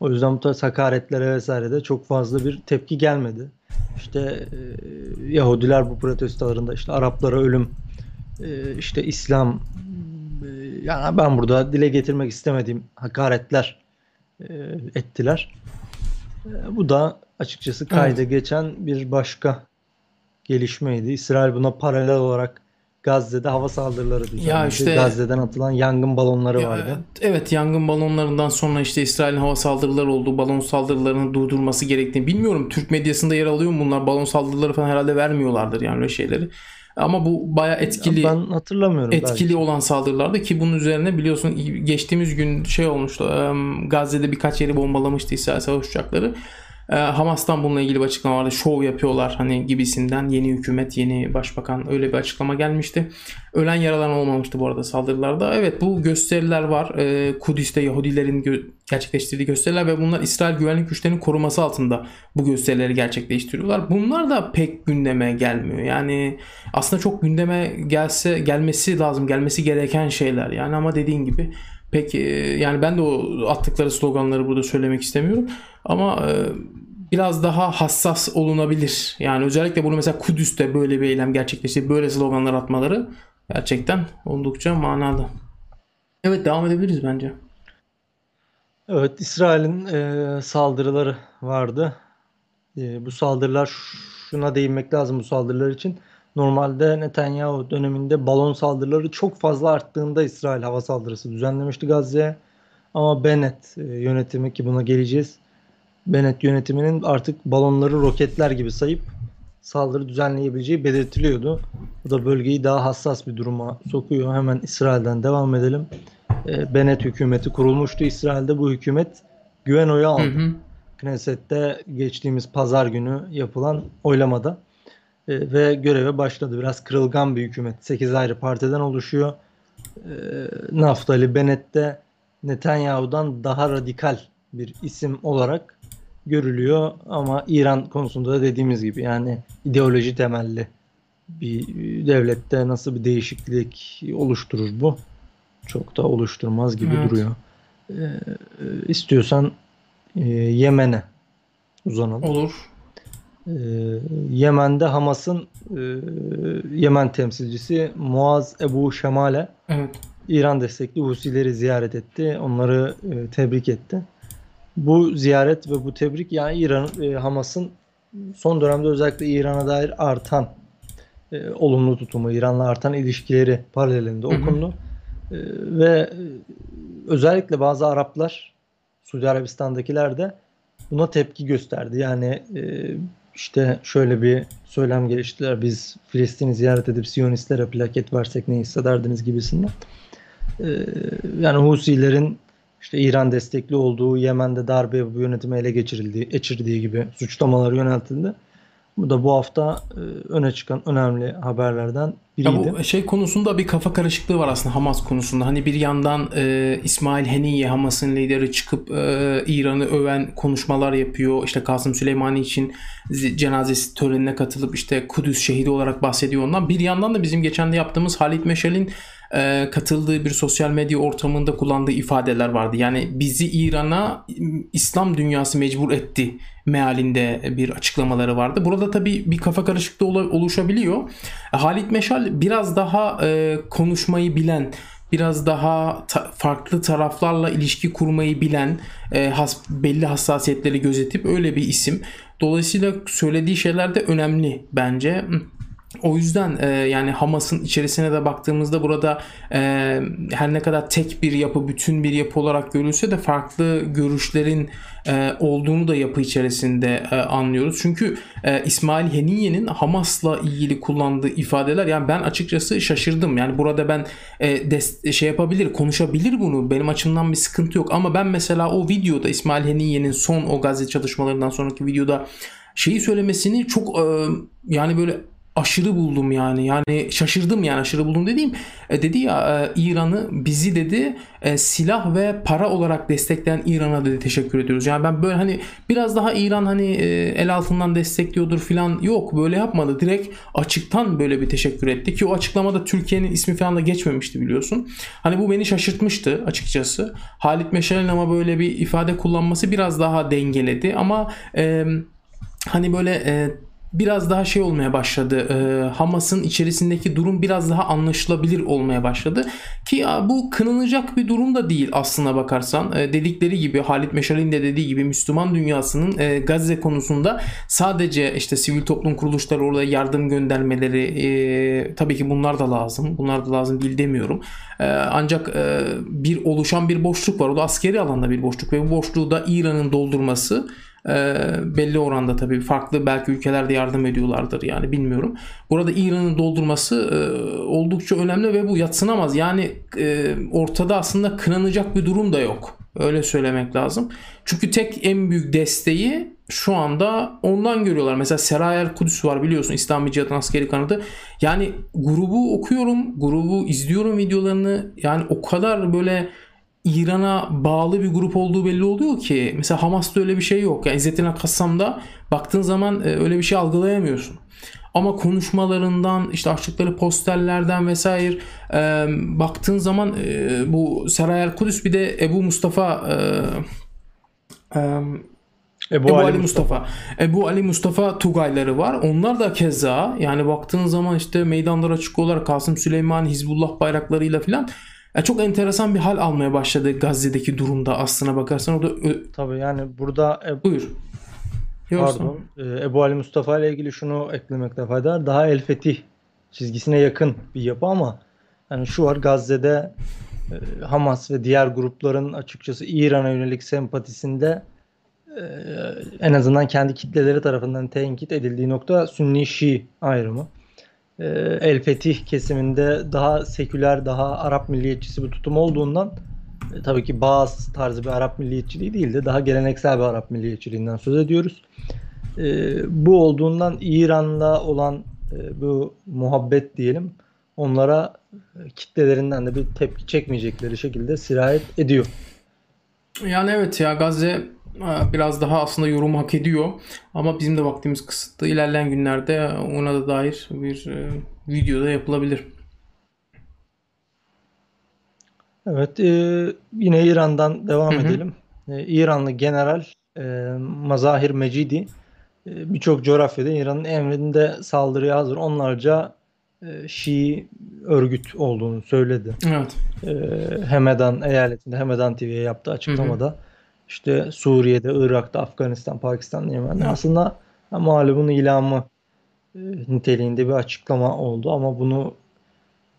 o yüzden bu tarz hakaretlere vesaire de çok fazla bir tepki gelmedi. İşte e, Yahudiler bu protestolarında işte Araplara ölüm, e, işte İslam e, yani ben burada dile getirmek istemediğim hakaretler e, ettiler. E, bu da açıkçası kayda evet. geçen bir başka gelişmeydi. İsrail buna paralel olarak Gazze'de hava saldırıları düzenledi. Ya işte- Gazze'den atılan yangın balonları Ya, vardı. Evet yangın balonlarından sonra işte İsrail'in hava saldırıları oldu. Balon saldırılarını durdurması gerektiğini bilmiyorum. Türk medyasında yer alıyor mu bunlar? Balon saldırıları falan herhalde vermiyorlardır yani öyle şeyleri. Ama bu baya etkili Ben hatırlamıyorum. etkili belki. olan saldırılardı ki bunun üzerine biliyorsun geçtiğimiz gün şey olmuştu. Gazze'de birkaç yeri bombalamıştı İsrail savaş uçakları. E, Hamas'tan bununla ilgili bir açıklama vardı. Şov yapıyorlar hani gibisinden. Yeni hükümet, yeni başbakan öyle bir açıklama gelmişti. Ölen yaralan olmamıştı bu arada saldırılarda. Evet bu gösteriler var. E, Kudüs'te Yahudilerin gerçekleştirdiği gösteriler ve bunlar İsrail güvenlik güçlerinin koruması altında bu gösterileri gerçekleştiriyorlar. Bunlar da pek gündeme gelmiyor. Yani aslında çok gündeme gelse gelmesi lazım, gelmesi gereken şeyler. Yani ama dediğin gibi pek e, yani ben de o attıkları sloganları burada söylemek istemiyorum ama e, biraz daha hassas olunabilir. Yani özellikle bunu mesela Kudüs'te böyle bir eylem gerçekleşti, böyle sloganlar atmaları gerçekten oldukça manalı. Evet devam edebiliriz bence. Evet, İsrail'in e, saldırıları vardı. E, bu saldırılar şuna değinmek lazım bu saldırılar için. Normalde Netanyahu döneminde balon saldırıları çok fazla arttığında İsrail hava saldırısı düzenlemişti Gazze'ye. Ama Bennett e, yönetimi ki buna geleceğiz. Bennett yönetiminin artık balonları roketler gibi sayıp saldırı düzenleyebileceği belirtiliyordu. Bu da bölgeyi daha hassas bir duruma sokuyor. Hemen İsrail'den devam edelim. E, Bennett hükümeti kurulmuştu İsrail'de. Bu hükümet güven oyu aldı. Hı hı. Knesset'te geçtiğimiz pazar günü yapılan oylamada E, ve göreve başladı. Biraz kırılgan bir hükümet. 8 ayrı partiden oluşuyor. E, Naftali Bennett de Netanyahu'dan daha radikal bir isim olarak görülüyor ama İran konusunda da dediğimiz gibi yani ideoloji temelli bir devlette nasıl bir değişiklik oluşturur bu? Çok da oluşturmaz gibi Evet. duruyor. Ee, istiyorsan e, Yemen'e uzanalım. Olur. Ee, Yemen'de Hamas'ın e, Yemen temsilcisi Muaz Ebu Şemale Evet. İran destekli Husileri ziyaret etti. Onları e, tebrik etti. Bu ziyaret ve bu tebrik yani İran e, Hamas'ın son dönemde özellikle İran'a dair artan e, olumlu tutumu, İran'la artan ilişkileri paralelinde okundu. E, ve e, özellikle bazı Araplar, Suudi Arabistan'dakiler de buna tepki gösterdi. Yani e, işte şöyle bir söylem geliştiler. Biz Filistin'i ziyaret edip Siyonistlere plaket versek ne hissederdiniz gibisinden. E, yani Husilerin işte İran destekli olduğu Yemen'de darbe yapıp yönetimi ele geçirildiği, geçirdiği gibi suçlamalar yöneltildi. Bu da bu hafta e, öne çıkan önemli haberlerden Ya biriydi. bu şey konusunda bir kafa karışıklığı var aslında Hamas konusunda. Hani bir yandan e, İsmail Heniye Hamas'ın lideri çıkıp e, İran'ı öven konuşmalar yapıyor. İşte Kasım Süleymani için cenazesi törenine katılıp işte Kudüs şehidi olarak bahsediyor ondan. Bir yandan da bizim geçen de yaptığımız Halit Meşal'in e, katıldığı bir sosyal medya ortamında kullandığı ifadeler vardı. Yani bizi İran'a İslam dünyası mecbur etti mealinde bir açıklamaları vardı. Burada tabii bir kafa karışıklığı oluşabiliyor. Halit Meşal biraz daha e, konuşmayı bilen, biraz daha ta- farklı taraflarla ilişki kurmayı bilen, e, has- belli hassasiyetleri gözetip öyle bir isim. Dolayısıyla söylediği şeyler de önemli bence. O yüzden e, yani Hamas'ın içerisine de baktığımızda burada e, her ne kadar tek bir yapı, bütün bir yapı olarak görülse de farklı görüşlerin e, olduğunu da yapı içerisinde e, anlıyoruz. Çünkü e, İsmail Heniye'nin Hamas'la ilgili kullandığı ifadeler yani ben açıkçası şaşırdım. Yani burada ben e, des- şey yapabilir, konuşabilir bunu. Benim açımdan bir sıkıntı yok ama ben mesela o videoda İsmail Heniye'nin son o Gazze çalışmalarından sonraki videoda şeyi söylemesini çok e, yani böyle aşırı buldum yani. Yani şaşırdım yani aşırı buldum dediğim. E, dedi ya e, İran'ı bizi dedi e, silah ve para olarak destekleyen İran'a dedi teşekkür ediyoruz. Yani ben böyle hani biraz daha İran hani e, el altından destekliyordur filan yok böyle yapmadı. Direkt açıktan böyle bir teşekkür etti ki o açıklamada Türkiye'nin ismi falan da geçmemişti biliyorsun. Hani bu beni şaşırtmıştı açıkçası. Halit Meşal'in ama böyle bir ifade kullanması biraz daha dengeledi ama e, hani böyle e, biraz daha şey olmaya başladı. E, Hamas'ın içerisindeki durum biraz daha anlaşılabilir olmaya başladı. Ki bu kınanacak bir durum da değil aslına bakarsan. E, dedikleri gibi Halit Meşal'in de dediği gibi Müslüman dünyasının e, Gazze konusunda sadece işte sivil toplum kuruluşları orada yardım göndermeleri e, tabii ki bunlar da lazım. Bunlar da lazım değil demiyorum. E, ancak e, bir oluşan bir boşluk var. O da askeri alanda bir boşluk ve bu boşluğu da İran'ın doldurması belli oranda tabii farklı belki ülkelerde yardım ediyorlardır yani bilmiyorum. Burada İran'ın doldurması e, oldukça önemli ve bu yatsınamaz. Yani e, ortada aslında kınanacak bir durum da yok. Öyle söylemek lazım. Çünkü tek en büyük desteği şu anda ondan görüyorlar. Mesela Serayel Kudüs var biliyorsun İslami Cihat'ın askeri kanadı. Yani grubu okuyorum, grubu izliyorum videolarını. Yani o kadar böyle İran'a bağlı bir grup olduğu belli oluyor ki mesela Hamas'ta öyle bir şey yok. Yani İzzettin Kassam'da baktığın zaman e, öyle bir şey algılayamıyorsun. Ama konuşmalarından işte açtıkları posterlerden vesaire e, baktığın zaman e, bu Serayel Kudüs bir de Ebu Mustafa e, e, Ebu, Ebu Ali, Ali Mustafa. Mustafa. Ebu Ali Mustafa Tugayları var. Onlar da keza yani baktığın zaman işte meydanlara çıkıyorlar. Kasım Süleyman Hizbullah bayraklarıyla filan. Yani çok enteresan bir hal almaya başladı Gazze'deki durumda aslına bakarsan. O da Tabii yani burada e... buyur. Pardon. E, Ebu Ali Mustafa ile ilgili şunu eklemekte fayda var. Daha El Fetih çizgisine yakın bir yapı ama yani şu var Gazze'de e, Hamas ve diğer grupların açıkçası İran'a yönelik sempatisinde e, en azından kendi kitleleri tarafından tenkit edildiği nokta Sünni-Şii ayrımı. E, El Fetih kesiminde daha seküler, daha Arap milliyetçisi bir tutum olduğundan e, tabii ki Bağız tarzı bir Arap milliyetçiliği değil de daha geleneksel bir Arap milliyetçiliğinden söz ediyoruz. E, bu olduğundan İran'da olan bu muhabbet diyelim onlara kitlelerinden de bir tepki çekmeyecekleri şekilde sirayet ediyor. Yani evet ya Gazze biraz daha aslında yorum hak ediyor. Ama bizim de vaktimiz kısıtlı. İlerleyen günlerde ona da dair bir e, video da yapılabilir. Evet, e, yine İran'dan devam hı hı. edelim. E, İranlı general e, Mazahir Mecidi e, birçok coğrafyada İran'ın emrinde saldırıya hazır onlarca e, Şii örgüt olduğunu söyledi. Evet. E, Hemedan eyaletinde Hemedan TV'ye yaptığı açıklamada hı hı işte Suriye'de, Irak'ta, Afganistan, Pakistan, Yemen'de evet. aslında malumun ilamı e, niteliğinde bir açıklama oldu ama bunu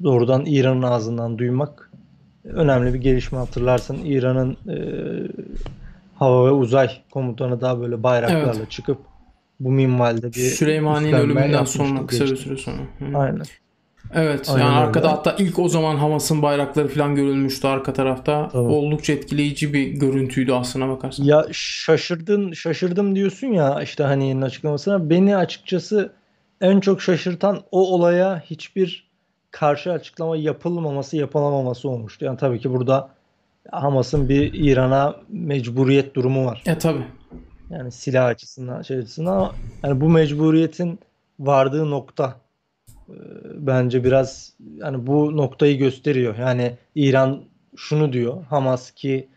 doğrudan İran'ın ağzından duymak önemli bir gelişme hatırlarsın. İran'ın e, hava ve uzay komutanı daha böyle bayraklarla evet. çıkıp bu minvalde bir Süleymani'nin ölümünden sonra kısa bir süre sonra. Hı. Aynen. Evet Aynen yani öyle. arkada hatta ilk o zaman Hamas'ın bayrakları falan görülmüştü arka tarafta. Tabii. Oldukça etkileyici bir görüntüydü aslına bakarsan. Ya şaşırdın şaşırdım diyorsun ya işte hani açıklamasına. Beni açıkçası en çok şaşırtan o olaya hiçbir karşı açıklama yapılmaması yapılamaması olmuştu. Yani tabii ki burada Hamas'ın bir İran'a mecburiyet durumu var. E tabii. Yani silah açısından şey açısından ama yani bu mecburiyetin vardığı nokta bence biraz yani bu noktayı gösteriyor. Yani İran şunu diyor. Hamas ki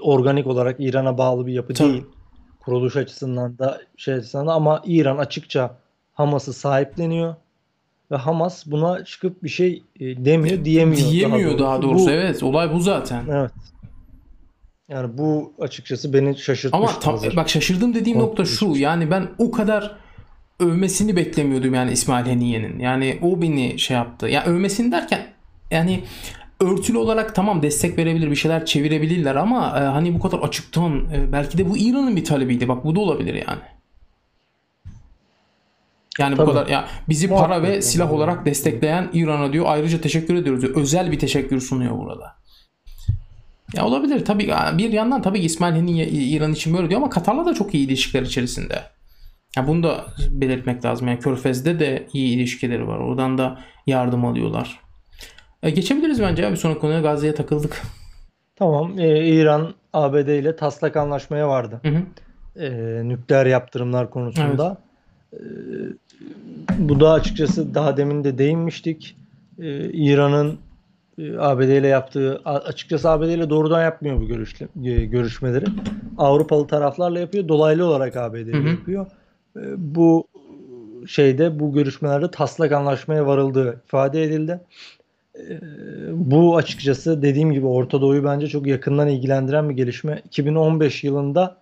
organik olarak İran'a bağlı bir yapı Tabii. değil. Kuruluş açısından da şey açısından da ama İran açıkça Hamas'ı sahipleniyor ve Hamas buna çıkıp bir şey e, demiyor, diyemiyor. Diyemiyor daha doğrusu. Daha doğrusu. Bu, evet, olay bu zaten. Evet. Yani bu açıkçası beni şaşırtmış. Ama tam, bak şaşırdım dediğim o, nokta şu. Yani ben o kadar övmesini beklemiyordum yani İsmail Heniye'nin. Yani o beni şey yaptı. Ya yani övmesini derken yani örtülü olarak tamam destek verebilir bir şeyler çevirebilirler ama e, hani bu kadar açıktan e, belki de bu İran'ın bir talebiydi. Bak bu da olabilir yani. Yani Tabii. bu kadar ya bizi para Muhakkak ve silah olarak destekleyen İran'a diyor ayrıca teşekkür ediyoruz diyor. Özel bir teşekkür sunuyor burada. Ya olabilir tabii bir yandan tabii İsmail Heniye İran için böyle diyor ama Katar'la da çok iyi ilişkiler içerisinde. Ya bunu da belirtmek lazım. Yani Körfez'de de iyi ilişkileri var. Oradan da yardım alıyorlar. E, geçebiliriz bence ya bir sonraki konuya Gazze'ye takıldık. Tamam. Ee, İran ABD ile taslak anlaşmaya vardı. Hı hı. Ee, nükleer yaptırımlar konusunda. Evet. Ee, bu da açıkçası daha demin de değinmiştik. Ee, İran'ın e, ABD ile yaptığı açıkçası ABD ile doğrudan yapmıyor bu görüşle, e, görüşmeleri. Avrupalı taraflarla yapıyor. Dolaylı olarak ABD ile yapıyor. Ee, bu şeyde bu görüşmelerde taslak anlaşmaya varıldığı ifade edildi. Ee, bu açıkçası dediğim gibi Orta Doğu'yu bence çok yakından ilgilendiren bir gelişme. 2015 yılında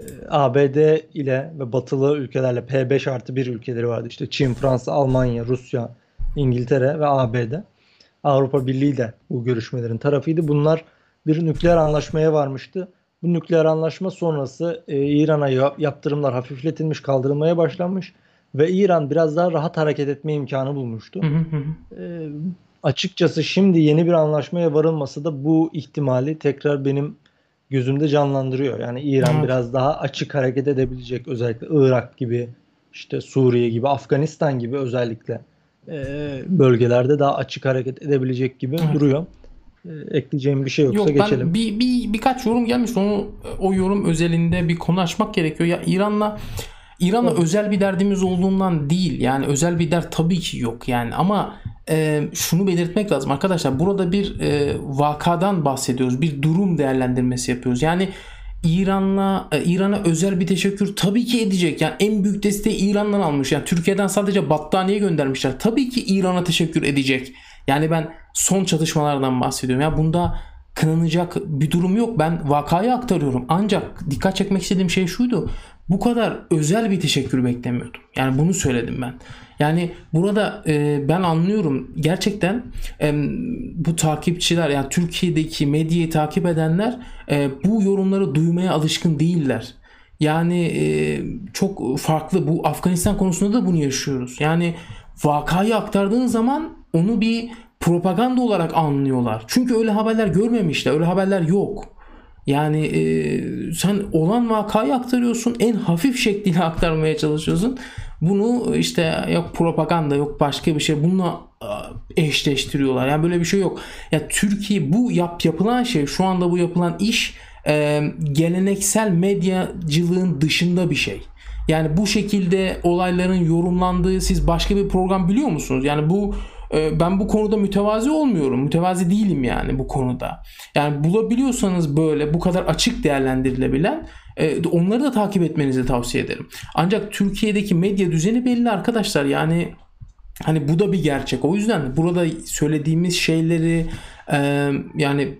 e, ABD ile ve batılı ülkelerle P5 artı 1 ülkeleri vardı. İşte Çin, Fransa, Almanya, Rusya, İngiltere ve ABD. Avrupa Birliği de bu görüşmelerin tarafıydı. Bunlar bir nükleer anlaşmaya varmıştı. Bu nükleer anlaşma sonrası e, İran'a yaptırımlar hafifletilmiş, kaldırılmaya başlanmış ve İran biraz daha rahat hareket etme imkanı bulmuştu. Hı hı hı. E, açıkçası şimdi yeni bir anlaşmaya varılması da bu ihtimali tekrar benim gözümde canlandırıyor. Yani İran evet. biraz daha açık hareket edebilecek özellikle Irak gibi işte Suriye gibi Afganistan gibi özellikle e, bölgelerde daha açık hareket edebilecek gibi evet. duruyor. E, ekleyeceğim bir şey yoksa Yok, geçelim. Ben bir, bir birkaç yorum gelmiş. Onu o yorum özelinde bir konu açmak gerekiyor. Ya İran'la İran'la evet. özel bir derdimiz olduğundan değil. Yani özel bir dert tabii ki yok yani ama e, şunu belirtmek lazım arkadaşlar. Burada bir e, vakadan bahsediyoruz. Bir durum değerlendirmesi yapıyoruz. Yani İran'la e, İran'a özel bir teşekkür tabii ki edecek. Yani en büyük desteği İran'dan almış. Yani Türkiye'den sadece battaniye göndermişler. Tabii ki İran'a teşekkür edecek. Yani ben son çatışmalardan bahsediyorum. Ya bunda kınanacak bir durum yok. Ben vakayı aktarıyorum. Ancak dikkat çekmek istediğim şey şuydu. Bu kadar özel bir teşekkür beklemiyordum. Yani bunu söyledim ben. Yani burada e, ben anlıyorum gerçekten e, bu takipçiler yani Türkiye'deki medyayı takip edenler e, bu yorumları duymaya alışkın değiller. Yani e, çok farklı bu Afganistan konusunda da bunu yaşıyoruz. Yani vakayı aktardığın zaman onu bir propaganda olarak anlıyorlar. Çünkü öyle haberler görmemişler. Öyle haberler yok. Yani e, sen olan vakayı aktarıyorsun. En hafif şekliyle aktarmaya çalışıyorsun. Bunu işte yok propaganda yok başka bir şey bununla eşleştiriyorlar. Yani böyle bir şey yok. Ya Türkiye bu yap yapılan şey şu anda bu yapılan iş e, geleneksel medyacılığın dışında bir şey. Yani bu şekilde olayların yorumlandığı siz başka bir program biliyor musunuz? Yani bu ee, ben bu konuda mütevazi olmuyorum. Mütevazi değilim yani bu konuda. Yani bulabiliyorsanız böyle bu kadar açık değerlendirilebilen e, onları da takip etmenizi tavsiye ederim. Ancak Türkiye'deki medya düzeni belli arkadaşlar. Yani hani bu da bir gerçek. O yüzden burada söylediğimiz şeyleri e, yani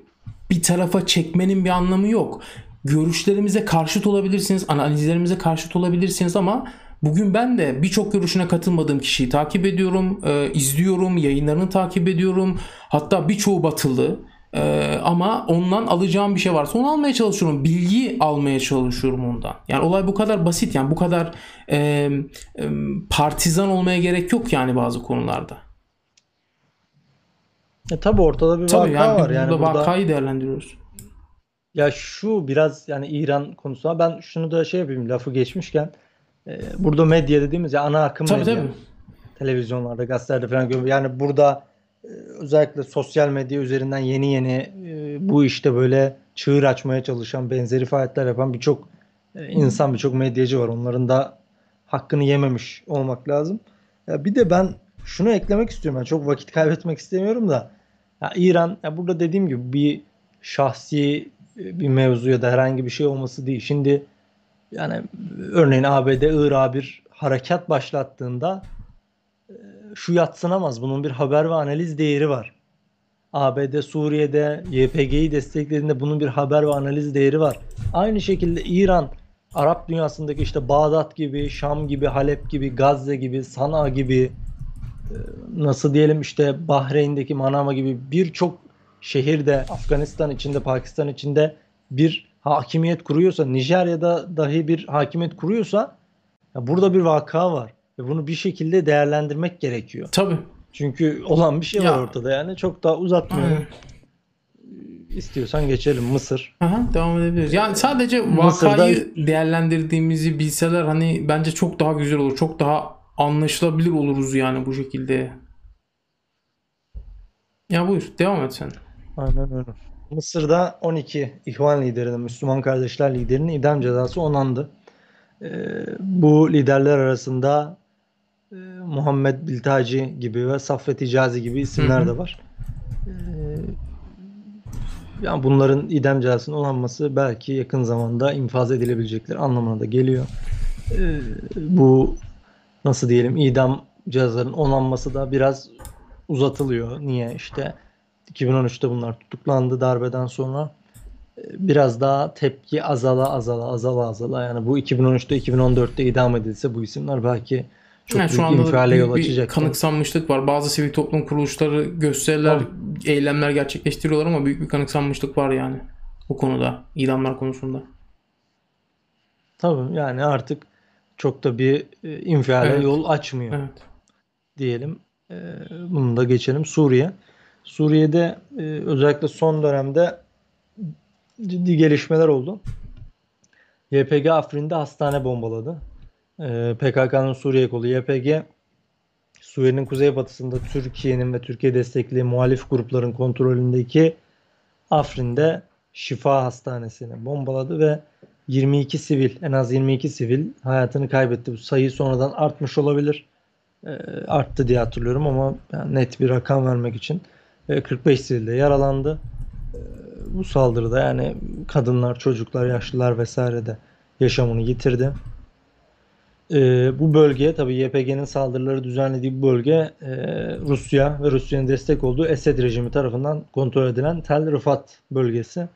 bir tarafa çekmenin bir anlamı yok. Görüşlerimize karşıt olabilirsiniz, analizlerimize karşıt olabilirsiniz ama Bugün ben de birçok görüşüne katılmadığım kişiyi takip ediyorum, e, izliyorum, yayınlarını takip ediyorum. Hatta birçoğu batılı. Ee, ama ondan alacağım bir şey varsa onu almaya çalışıyorum. Bilgi almaya çalışıyorum ondan. Yani olay bu kadar basit yani bu kadar e, e, partizan olmaya gerek yok yani bazı konularda. E, tabi ortada bir tabii vaka yani var. Yani burada vakayı değerlendiriyoruz. Ya şu biraz yani İran konusuna ben şunu da şey yapayım lafı geçmişken ee, burada medya dediğimiz ya ana akım tabii, medya. Tabii. Televizyonlarda, gazetelerde falan görüyorum. Yani burada e, özellikle sosyal medya üzerinden yeni yeni e, bu işte böyle çığır açmaya çalışan, benzeri faaliyetler yapan birçok e, insan, birçok medyacı var. Onların da hakkını yememiş olmak lazım. Ya bir de ben şunu eklemek istiyorum. Yani çok vakit kaybetmek istemiyorum da. Ya İran, ya burada dediğim gibi bir şahsi bir mevzu ya da herhangi bir şey olması değil. Şimdi yani örneğin ABD Irak'a bir harekat başlattığında e, şu yatsınamaz. Bunun bir haber ve analiz değeri var. ABD Suriye'de YPG'yi desteklediğinde bunun bir haber ve analiz değeri var. Aynı şekilde İran Arap dünyasındaki işte Bağdat gibi, Şam gibi, Halep gibi, Gazze gibi, Sana gibi e, nasıl diyelim işte Bahreyn'deki Manama gibi birçok şehirde Afganistan içinde, Pakistan içinde bir hakimiyet kuruyorsa, Nijerya'da dahi bir hakimiyet kuruyorsa ya burada bir vaka var. Ve bunu bir şekilde değerlendirmek gerekiyor. Tabii. Çünkü olan bir şey ya. var ortada yani. Çok daha uzatmıyorum. Aynen. İstiyorsan geçelim Mısır. Aha, devam edebiliriz. Yani sadece vakayı Mısır'da... değerlendirdiğimizi bilseler hani bence çok daha güzel olur. Çok daha anlaşılabilir oluruz yani bu şekilde. Ya buyur devam et sen. Aynen öyle. Mısır'da 12 İhvan liderinin, Müslüman kardeşler liderinin idam cezası onandı. E, bu liderler arasında e, Muhammed Biltaci gibi ve Saffet İcazi gibi isimler de var. E, yani bunların idam cezasının onanması belki yakın zamanda infaz edilebilecekler anlamına da geliyor. E, bu nasıl diyelim idam cihazlarının onanması da biraz uzatılıyor. Niye? İşte 2013'te bunlar tutuklandı darbeden sonra. Ee, biraz daha tepki azala azala azala azala yani bu 2013'te 2014'te idam edilse bu isimler belki çok yani büyük infiale yol açacak. kanıksanmışlık var. Bazı sivil toplum kuruluşları gösteriler, eylemler gerçekleştiriyorlar ama büyük bir kanıksanmışlık var yani bu konuda, idamlar konusunda. Tabii yani artık çok da bir e, infiale Evet. yol açmıyor Evet. diyelim. E, bunu da geçelim Suriye. Suriye'de e, özellikle son dönemde ciddi gelişmeler oldu. YPG Afrin'de hastane bombaladı. E, PKK'nın Suriye kolu YPG Suriye'nin kuzeybatısında Türkiye'nin ve Türkiye destekli muhalif grupların kontrolündeki Afrin'de Şifa Hastanesi'ni bombaladı ve 22 sivil, en az 22 sivil hayatını kaybetti. Bu sayı sonradan artmış olabilir. E, arttı diye hatırlıyorum ama net bir rakam vermek için 45 sivil de yaralandı. E, bu saldırıda yani kadınlar, çocuklar, yaşlılar vesaire de yaşamını yitirdi. E, bu bölge tabii YPG'nin saldırıları düzenlediği bu bölge e, Rusya ve Rusya'nın destek olduğu Esed rejimi tarafından kontrol edilen Tel Rifat bölgesi.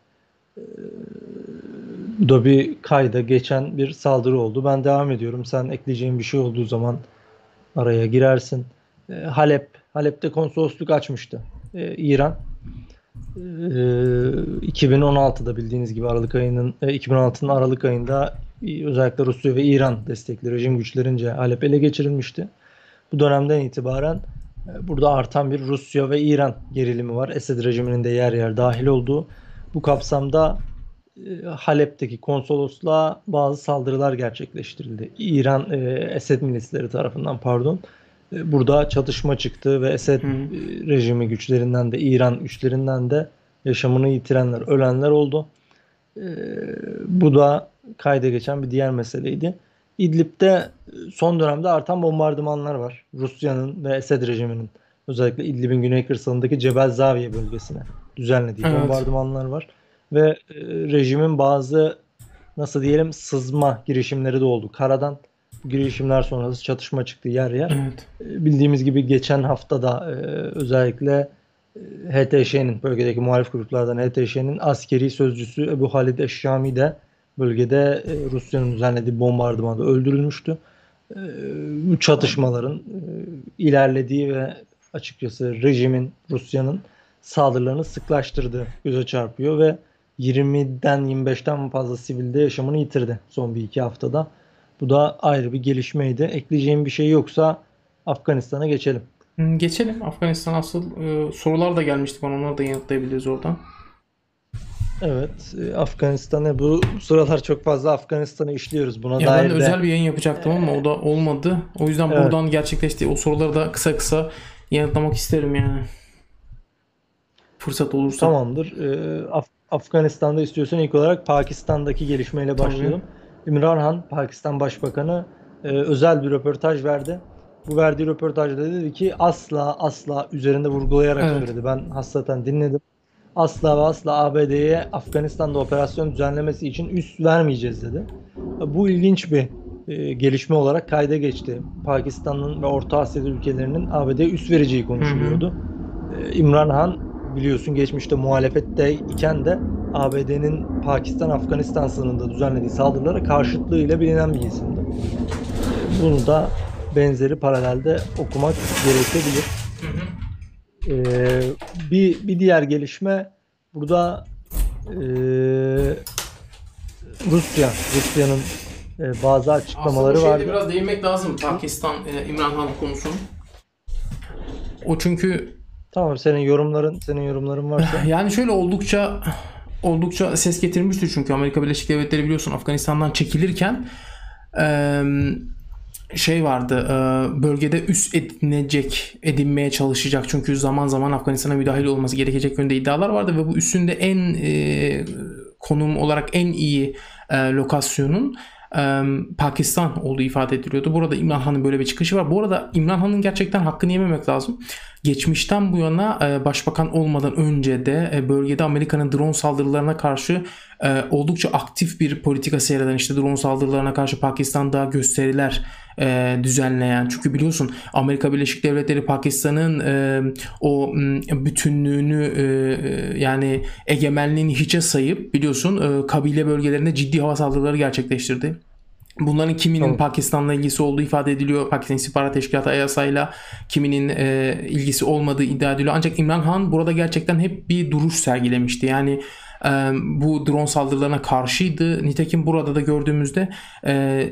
E, bir kayda geçen bir saldırı oldu. Ben devam ediyorum. Sen ekleyeceğin bir şey olduğu zaman araya girersin. E, Halep, Halep'te konsolosluk açmıştı e, İran. E, 2016'da bildiğiniz gibi Aralık ayının e, 2016'nın Aralık ayında e, özellikle Rusya ve İran destekli rejim güçlerince Halep ele geçirilmişti. Bu dönemden itibaren e, burada artan bir Rusya ve İran gerilimi var. Esed rejiminin de yer yer dahil olduğu. Bu kapsamda e, Halep'teki konsolosluğa bazı saldırılar gerçekleştirildi. İran e, Esed milisleri tarafından pardon. E, burada çatışma çıktı ve Esed Hı e, rejimi güçlerinden de İran güçlerinden de yaşamını yitirenler, ölenler oldu. E, bu da kayda geçen bir diğer meseleydi. İdlib'de e, son dönemde artan bombardımanlar var. Rusya'nın ve Esed rejiminin özellikle İdlib'in güney kırsalındaki Cebel Zaviye bölgesine düzenlediği Evet. bombardımanlar var. Ve e, rejimin bazı nasıl diyelim sızma girişimleri de oldu. Karadan girişimler sonrası çatışma çıktı yer yer. Evet. E, Bildiğimiz gibi geçen hafta da e, özellikle e, HTŞ'nin bölgedeki muhalif gruplardan HTŞ'nin askeri sözcüsü Ebu Halid Eşşami de bölgede Rusya'nın düzenlediği bombardımanda öldürülmüştü. Bu çatışmaların ilerlediği ve açıkçası rejimin Rusya'nın saldırılarını sıklaştırdığı göze çarpıyor ve 20'den 25'ten fazla sivilde yaşamını yitirdi son bir iki haftada. Bu da ayrı bir gelişmeydi. Ekleyeceğim bir şey yoksa Afganistan'a geçelim. Geçelim. Afganistan asıl e, sorular da gelmişti bana. Onları da yanıtlayabiliriz oradan. Evet, e, Afganistan'a bu, sıralar çok fazla Afganistan'ı işliyoruz. Buna Ya dair ben de de özel bir yayın yapacaktım ama o da olmadı. O yüzden Evet. buradan gerçekleştiği o soruları da kısa kısa yanıtlamak isterim yani. Fırsat olursa. tamamdır. E, Af- Afganistan'da istiyorsan ilk olarak Pakistan'daki gelişmeyle Tabii. İmran Han, Pakistan Başbakanı e, özel bir röportaj verdi. Bu verdiği röportajda dedi ki asla asla üzerinde vurgulayarak Evet. söyledi. Ben hasreten dinledim. Asla ve asla ABD'ye Afganistan'da operasyon düzenlemesi için üs vermeyeceğiz dedi. Bu ilginç bir e, gelişme olarak kayda geçti. Pakistan'ın ve Orta Asya ülkelerinin ABD'ye üs vereceği konuşuluyordu. E, İmran Han biliyorsun geçmişte muhalefette iken de ABD'nin Pakistan-Afganistan sınırında düzenlediği saldırılara karşıtlığıyla bilinen bir isimdi. E, Bunu da benzeri paralelde okumak gerekebilir. Ee, bir bir diğer gelişme burada ee, Rusya Rusya'nın ee, bazı açıklamaları Aslında vardı. biraz değinmek lazım Pakistan e, İmran Han konusunu. O çünkü Tamam senin yorumların senin yorumların varsa. yani şöyle oldukça oldukça ses getirmişti çünkü Amerika Birleşik Devletleri biliyorsun Afganistan'dan çekilirken şey vardı bölgede üs edinecek edinmeye çalışacak çünkü zaman zaman Afganistan'a müdahale olması gerekecek yönde iddialar vardı ve bu üssünde en konum olarak en iyi lokasyonun Pakistan olduğu ifade ediliyordu. Burada İmran Han'ın böyle bir çıkışı var. Bu arada İmran Han'ın gerçekten hakkını yememek lazım. geçmişten bu yana e, başbakan olmadan önce de e, bölgede Amerika'nın drone saldırılarına karşı e, oldukça aktif bir politika seyreden işte drone saldırılarına karşı Pakistan'da gösteriler düzenleyen çünkü biliyorsun Amerika Birleşik Devletleri Pakistan'ın o bütünlüğünü yani egemenliğini hiçe sayıp biliyorsun kabile bölgelerinde ciddi hava saldırıları gerçekleştirdi. Bunların kiminin tamam. Pakistan'la ilgisi olduğu ifade ediliyor. Pakistan İstihbarat Teşkilatı AYASA'yla kiminin e, ilgisi olmadığı iddia ediliyor. Ancak İmran Han burada gerçekten hep bir duruş sergilemişti. Yani e, bu drone saldırılarına karşıydı. Nitekim burada da gördüğümüzde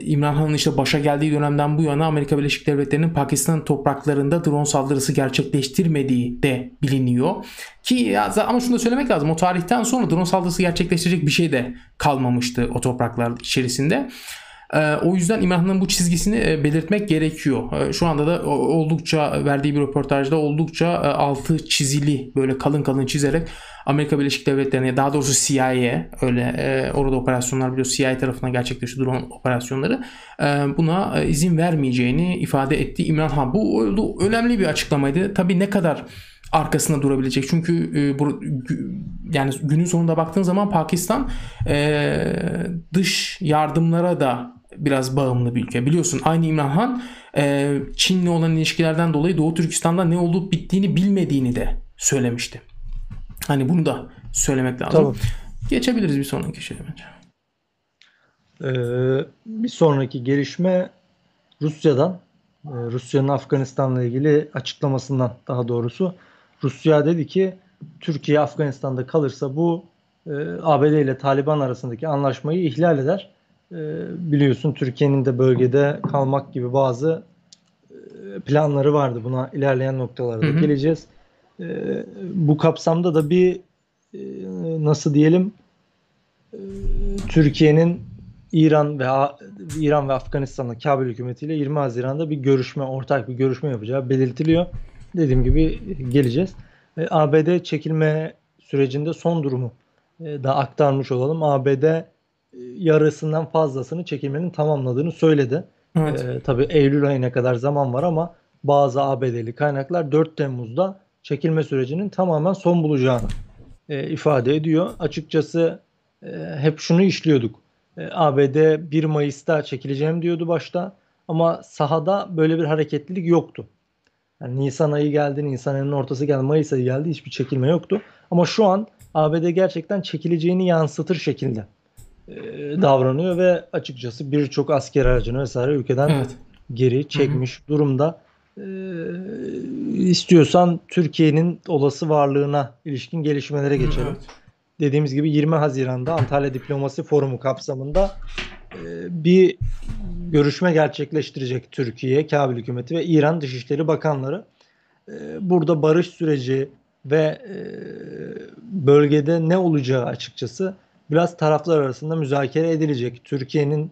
İmran Han'ın işte başa geldiği dönemden bu yana Amerika Birleşik Devletleri'nin Pakistan topraklarında drone saldırısı gerçekleştirmediği de biliniyor. Ki ama şunu da söylemek lazım. O tarihten sonra drone saldırısı gerçekleştirecek bir şey de kalmamıştı o topraklar içerisinde. Ee, o yüzden İmran'ın bu çizgisini e, belirtmek gerekiyor. Ee, şu anda da oldukça verdiği bir röportajda oldukça e, altı çizili böyle kalın kalın çizerek Amerika Birleşik Devletleri'ne daha doğrusu CIA öyle e, orada operasyonlar biliyor CIA tarafından gerçekleşiyor drone operasyonları buna izin vermeyeceğini ifade etti İmran Han. Bu önemli bir açıklamaydı. Tabi ne kadar arkasında durabilecek. Çünkü e, bu, yani günün sonunda baktığın zaman Pakistan e, dış yardımlara da biraz bağımlı bir ülke. Biliyorsun aynı İmran Han e, Çin'le olan ilişkilerden dolayı Doğu Türkistan'da ne olup bittiğini bilmediğini de söylemişti. Hani bunu da söylemek lazım. Tamam. Geçebiliriz bir sonraki şeye bence. Ee, bir sonraki gelişme Rusya'dan. Ee, Rusya'nın Afganistan'la ilgili açıklamasından daha doğrusu. Rusya dedi ki Türkiye Afganistan'da kalırsa bu e, ABD ile Taliban arasındaki anlaşmayı ihlal eder e, biliyorsun Türkiye'nin de bölgede kalmak gibi bazı e, planları vardı. Buna ilerleyen noktalarda hı hı. geleceğiz. E, bu kapsamda da bir e, nasıl diyelim e, Türkiye'nin İran ve İran ve Afganistan'la Kabil hükümetiyle 20 Haziran'da bir görüşme, ortak bir görüşme yapacağı belirtiliyor. Dediğim gibi geleceğiz. E, ABD çekilme sürecinde son durumu e, da aktarmış olalım. ABD yarısından fazlasını çekilmenin tamamladığını söyledi. Evet. Ee, tabii Eylül ayına kadar zaman var ama bazı ABD'li kaynaklar 4 Temmuz'da çekilme sürecinin tamamen son bulacağını e, ifade ediyor. Açıkçası e, hep şunu işliyorduk. E, ABD 1 Mayıs'ta çekileceğim diyordu başta ama sahada böyle bir hareketlilik yoktu. Yani Nisan ayı geldi, Nisan ayının ortası geldi, Mayıs ayı geldi hiçbir çekilme yoktu. Ama şu an ABD gerçekten çekileceğini yansıtır şekilde e, davranıyor ve açıkçası birçok asker aracını vesaire ülkeden evet. geri çekmiş Hı-hı. durumda. E, istiyorsan Türkiye'nin olası varlığına ilişkin gelişmelere geçelim. Evet. Dediğimiz gibi 20 Haziran'da Antalya Diplomasi Forumu kapsamında e, bir görüşme gerçekleştirecek Türkiye, Kabil hükümeti ve İran Dışişleri Bakanları. E, burada barış süreci ve e, bölgede ne olacağı açıkçası biraz taraflar arasında müzakere edilecek. Türkiye'nin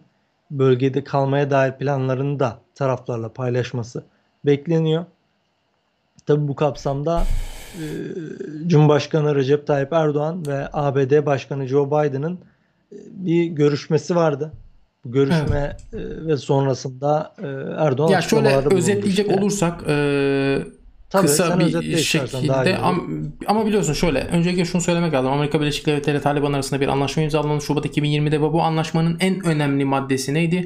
bölgede kalmaya dair planlarını da taraflarla paylaşması bekleniyor. Tabi bu kapsamda e, Cumhurbaşkanı Recep Tayyip Erdoğan ve ABD Başkanı Joe Biden'ın e, bir görüşmesi vardı. Bu görüşme evet. e, ve sonrasında e, Erdoğan ya şöyle özetleyecek işte. olursak e, Tabii, kısa bir şekilde ama, biliyorsun şöyle öncelikle şunu söylemek lazım. Amerika Birleşik Devletleri ile Taliban arasında bir anlaşma imzalandı Şubat 2020'de ve bu anlaşmanın en önemli maddesi neydi?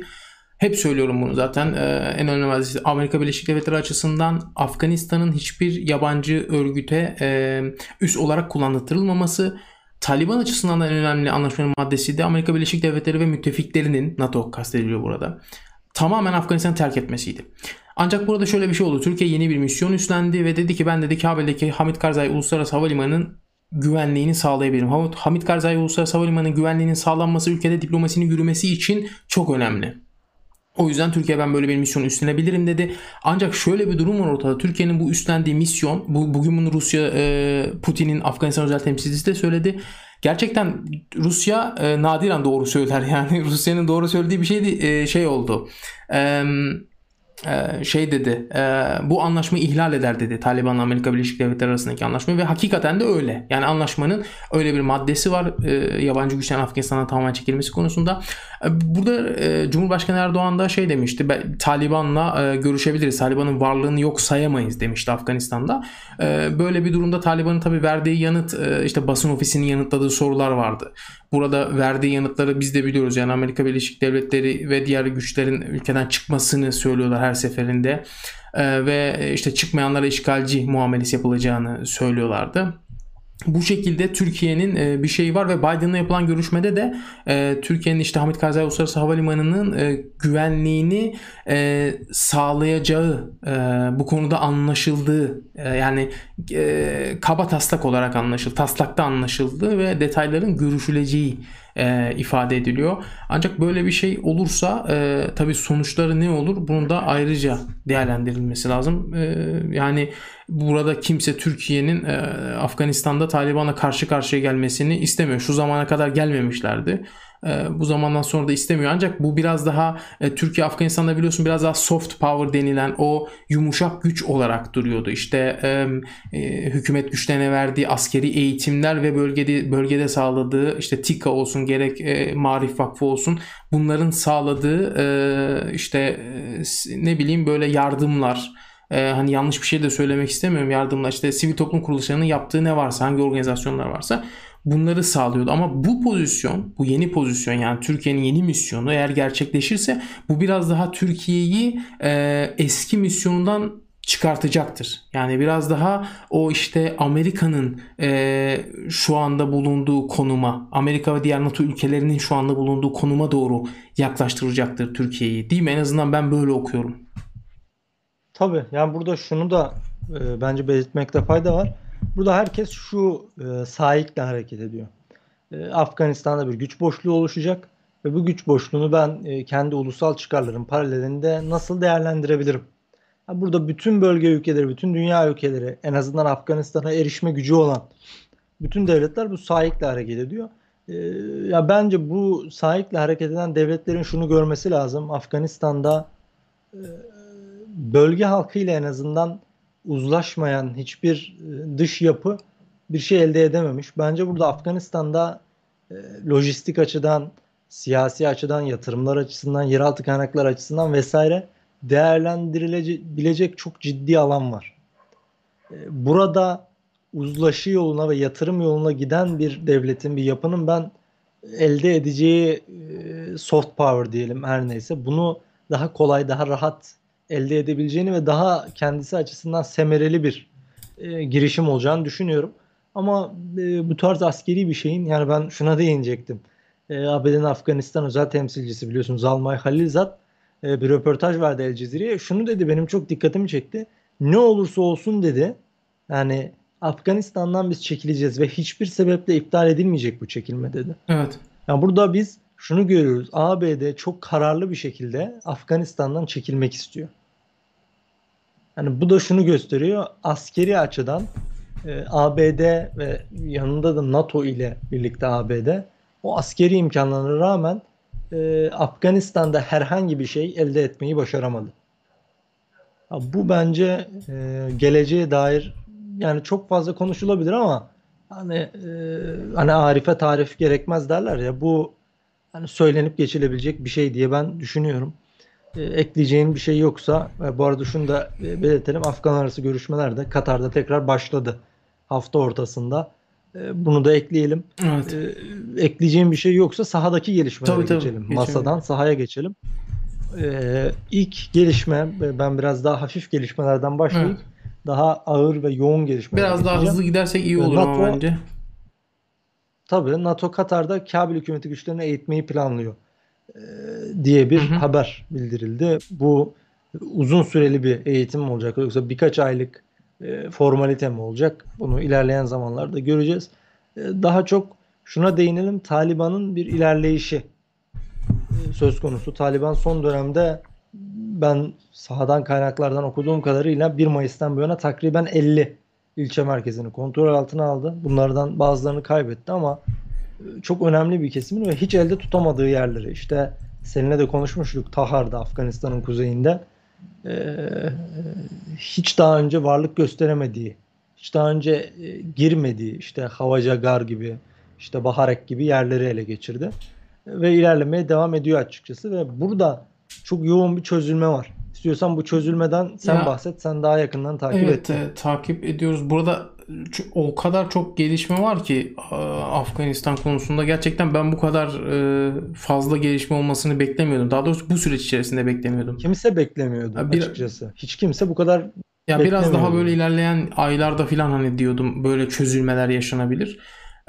Hep söylüyorum bunu zaten. Ee, en önemli maddesi Amerika Birleşik Devletleri açısından Afganistan'ın hiçbir yabancı örgüte e, üst olarak kullandırılmaması. Taliban açısından da en önemli anlaşmanın maddesi de Amerika Birleşik Devletleri ve müttefiklerinin NATO kastediliyor burada. Tamamen Afganistan'ı terk etmesiydi. Ancak burada şöyle bir şey oldu. Türkiye yeni bir misyon üstlendi ve dedi ki ben dedi Kabil'deki Hamit Karzai Uluslararası Havalimanı'nın güvenliğini sağlayabilirim. Hamit Karzai Uluslararası Havalimanı'nın güvenliğinin sağlanması ülkede diplomasinin yürümesi için çok önemli. O yüzden Türkiye ben böyle bir misyon üstlenebilirim dedi. Ancak şöyle bir durum var ortada. Türkiye'nin bu üstlendiği misyon, bu, bugün bunu Rusya e, Putin'in Afganistan özel temsilcisi de söyledi. Gerçekten Rusya e, nadiren doğru söyler yani. Rusya'nın doğru söylediği bir şeydi e, şey oldu. Eee şey dedi e, bu anlaşmayı ihlal eder dedi Taliban'la Amerika Birleşik Devletleri arasındaki anlaşma ve hakikaten de öyle. Yani anlaşmanın öyle bir maddesi var e, yabancı güçlerin Afganistan'a tamamen çekilmesi konusunda. Burada Cumhurbaşkanı Erdoğan da şey demişti Taliban'la görüşebiliriz. Taliban'ın varlığını yok sayamayız demişti Afganistan'da. Böyle bir durumda Taliban'ın tabii verdiği yanıt işte basın ofisinin yanıtladığı sorular vardı. Burada verdiği yanıtları biz de biliyoruz. Yani Amerika Birleşik Devletleri ve diğer güçlerin ülkeden çıkmasını söylüyorlar her seferinde. Ve işte çıkmayanlara işgalci muamelesi yapılacağını söylüyorlardı. Bu şekilde Türkiye'nin e, bir şeyi var ve Biden'la yapılan görüşmede de e, Türkiye'nin işte Hamit Karzai Uluslararası Havalimanı'nın e, güvenliğini sağlayacağı bu konuda anlaşıldığı yani kaba taslak olarak anlaşıldı, taslakta anlaşıldı ve detayların görüşüleceği e, ifade ediliyor. Ancak böyle bir şey olursa e, tabii sonuçları ne olur? Bunun da ayrıca değerlendirilmesi lazım. E, yani burada kimse Türkiye'nin e, Afganistan'da Taliban'a karşı karşıya gelmesini istemiyor. Şu zamana kadar gelmemişlerdi. E, bu zamandan sonra da istemiyor. Ancak bu biraz daha e, Türkiye Afganistan'da biliyorsun biraz daha soft power denilen o yumuşak güç olarak duruyordu. İşte e, hükümet güçlerine verdiği askeri eğitimler ve bölgede bölgede sağladığı işte TİKA olsun gerek Marif Vakfı olsun bunların sağladığı işte ne bileyim böyle yardımlar ee, hani yanlış bir şey de söylemek istemiyorum yardımlar işte sivil toplum kuruluşlarının yaptığı ne varsa hangi organizasyonlar varsa bunları sağlıyordu. Ama bu pozisyon, bu yeni pozisyon yani Türkiye'nin yeni misyonu eğer gerçekleşirse bu biraz daha Türkiye'yi e, eski misyonundan çıkartacaktır. Yani biraz daha o işte Amerika'nın e, şu anda bulunduğu konuma, Amerika ve diğer NATO ülkelerinin şu anda bulunduğu konuma doğru yaklaştıracaktır Türkiye'yi. Değil mi? En azından ben böyle okuyorum. Tabii. Yani burada şunu da e, bence belirtmekte fayda var. Burada herkes şu e, sahikle hareket ediyor. E, Afganistan'da bir güç boşluğu oluşacak ve bu güç boşluğunu ben e, kendi ulusal çıkarlarım paralelinde nasıl değerlendirebilirim? Yani burada bütün bölge ülkeleri, bütün dünya ülkeleri en azından Afganistan'a erişme gücü olan bütün devletler bu sahikle hareket ediyor. E, ya bence bu sahikle hareket eden devletlerin şunu görmesi lazım. Afganistan'da e, bölge halkıyla en azından uzlaşmayan hiçbir e, dış yapı bir şey elde edememiş. Bence burada Afganistan'da e, lojistik açıdan, siyasi açıdan, yatırımlar açısından, yeraltı kaynaklar açısından vesaire değerlendirilebilecek çok ciddi alan var. E, burada uzlaşı yoluna ve yatırım yoluna giden bir devletin, bir yapının ben elde edeceği soft power diyelim her neyse bunu daha kolay, daha rahat elde edebileceğini ve daha kendisi açısından semereli bir e, girişim olacağını düşünüyorum. Ama e, bu tarz askeri bir şeyin yani ben şuna değinecektim. E, ABD'nin Afganistan özel temsilcisi biliyorsunuz Zalmay Halilzad e, bir röportaj verdi El Cezire'ye. Şunu dedi benim çok dikkatimi çekti. Ne olursa olsun dedi. Yani Afganistan'dan biz çekileceğiz ve hiçbir sebeple iptal edilmeyecek bu çekilme dedi. Evet. Yani burada biz şunu görüyoruz. ABD çok kararlı bir şekilde Afganistan'dan çekilmek istiyor. Yani bu da şunu gösteriyor. Askeri açıdan e, ABD ve yanında da NATO ile birlikte ABD o askeri imkanlarına rağmen e, Afganistan'da herhangi bir şey elde etmeyi başaramadı. Ya bu bence e, geleceğe dair yani çok fazla konuşulabilir ama hani e, hani Arife tarif gerekmez derler ya bu hani söylenip geçilebilecek bir şey diye ben düşünüyorum. E, ekleyeceğin bir şey yoksa e, bu arada şunu da e, belirtelim. Afgan arası görüşmeler de Katar'da tekrar başladı hafta ortasında. E, bunu da ekleyelim. Evet. E, ekleyeceğim bir şey yoksa sahadaki gelişmelere tabii, geçelim. Tabii, Masadan sahaya geçelim. E, ilk gelişme ben biraz daha hafif gelişmelerden başlayıp evet. daha ağır ve yoğun gelişmeler Biraz daha hızlı gidersek iyi olur NATO, ama bence. Tabii NATO Katar'da Kabil hükümeti güçlerini eğitmeyi planlıyor. E, diye bir hı hı. haber bildirildi. Bu uzun süreli bir eğitim mi olacak yoksa birkaç aylık e, formalite mi olacak? Bunu ilerleyen zamanlarda göreceğiz. E, daha çok şuna değinelim. Taliban'ın bir ilerleyişi e, söz konusu. Taliban son dönemde ben sahadan kaynaklardan okuduğum kadarıyla 1 Mayıs'tan bu yana takriben 50 ilçe merkezini kontrol altına aldı. Bunlardan bazılarını kaybetti ama çok önemli bir kesimin ve hiç elde tutamadığı yerleri işte seninle de konuşmuştuk Tahar'da Afganistan'ın kuzeyinde e, hiç daha önce varlık gösteremediği, hiç daha önce e, girmediği işte Havacagar gibi, işte Baharek gibi yerleri ele geçirdi. Ve ilerlemeye devam ediyor açıkçası ve burada çok yoğun bir çözülme var. İstiyorsan bu çözülmeden sen ya, bahset. Sen daha yakından takip evet, et. Evet, takip ediyoruz. Burada o kadar çok gelişme var ki Afganistan konusunda gerçekten ben bu kadar e, fazla gelişme olmasını beklemiyordum. Daha doğrusu bu süreç içerisinde beklemiyordum. Kimse beklemiyordu bir, açıkçası. Hiç kimse bu kadar ya biraz daha böyle ilerleyen aylarda falan hani diyordum böyle çözülmeler yaşanabilir.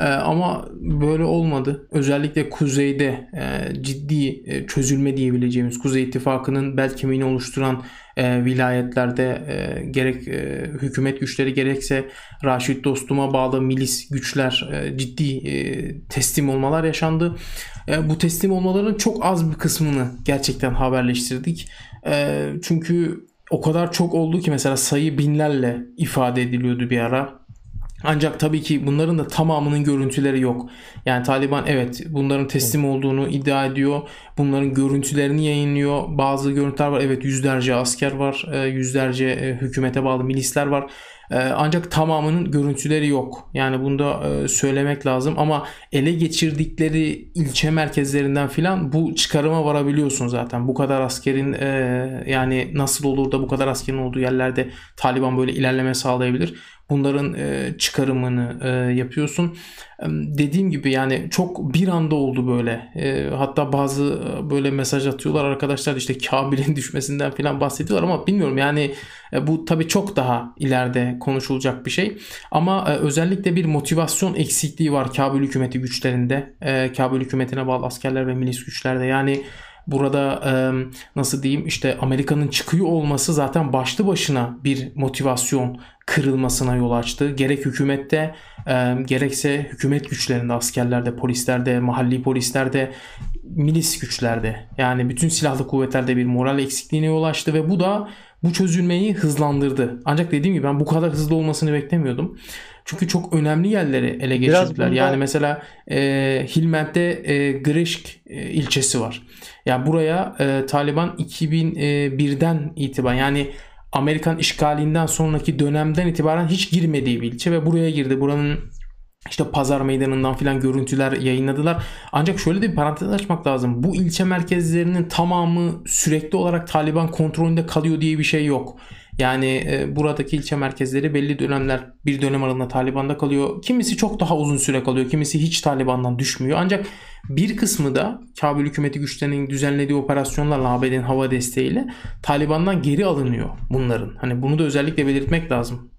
Ee, ama böyle olmadı. Özellikle kuzeyde e, ciddi e, çözülme diyebileceğimiz Kuzey İttifakı'nın bel kemiğini oluşturan e, vilayetlerde e, gerek e, hükümet güçleri gerekse Raşit Dostum'a bağlı milis güçler e, ciddi e, teslim olmalar yaşandı. E, bu teslim olmaların çok az bir kısmını gerçekten haberleştirdik. E, çünkü o kadar çok oldu ki mesela sayı binlerle ifade ediliyordu bir ara. Ancak tabii ki bunların da tamamının görüntüleri yok. Yani Taliban evet bunların teslim olduğunu iddia ediyor. Bunların görüntülerini yayınlıyor. Bazı görüntüler var. Evet yüzlerce asker var. E, yüzlerce e, hükümete bağlı milisler var. E, ancak tamamının görüntüleri yok. Yani bunu da söylemek lazım. Ama ele geçirdikleri ilçe merkezlerinden filan bu çıkarıma varabiliyorsun zaten. Bu kadar askerin yani nasıl olur da bu kadar askerin olduğu yerlerde Taliban böyle ilerleme sağlayabilir bunların e, çıkarımını e, yapıyorsun. E, dediğim gibi yani çok bir anda oldu böyle. E, hatta bazı e, böyle mesaj atıyorlar arkadaşlar işte Kabil'in düşmesinden falan bahsediyorlar ama bilmiyorum yani e, bu tabii çok daha ileride konuşulacak bir şey. Ama e, özellikle bir motivasyon eksikliği var Kabil hükümeti güçlerinde. E, Kabil hükümetine bağlı askerler ve milis güçlerde. Yani burada nasıl diyeyim işte Amerika'nın çıkıyor olması zaten başlı başına bir motivasyon kırılmasına yol açtı. Gerek hükümette e, gerekse hükümet güçlerinde, askerlerde, polislerde, mahalli polislerde, milis güçlerde yani bütün silahlı kuvvetlerde bir moral eksikliğine yol açtı ve bu da bu çözülmeyi hızlandırdı. Ancak dediğim gibi ben bu kadar hızlı olmasını beklemiyordum. Çünkü çok önemli yerleri ele geçirdiler. Bunda... Yani mesela e, Hilment'te e, Grishk e, ilçesi var. Yani buraya e, Taliban 2001'den itibaren yani Amerikan işgalinden sonraki dönemden itibaren hiç girmediği bir ilçe ve buraya girdi. Buranın işte pazar meydanından filan görüntüler yayınladılar. Ancak şöyle de bir parantez açmak lazım. Bu ilçe merkezlerinin tamamı sürekli olarak Taliban kontrolünde kalıyor diye bir şey yok. Yani e, buradaki ilçe merkezleri belli dönemler bir dönem aralığında Taliban'da kalıyor. Kimisi çok daha uzun süre kalıyor. Kimisi hiç Taliban'dan düşmüyor. Ancak bir kısmı da Kabil hükümeti güçlerinin düzenlediği operasyonlarla ABD'nin hava desteğiyle Taliban'dan geri alınıyor bunların. Hani bunu da özellikle belirtmek lazım.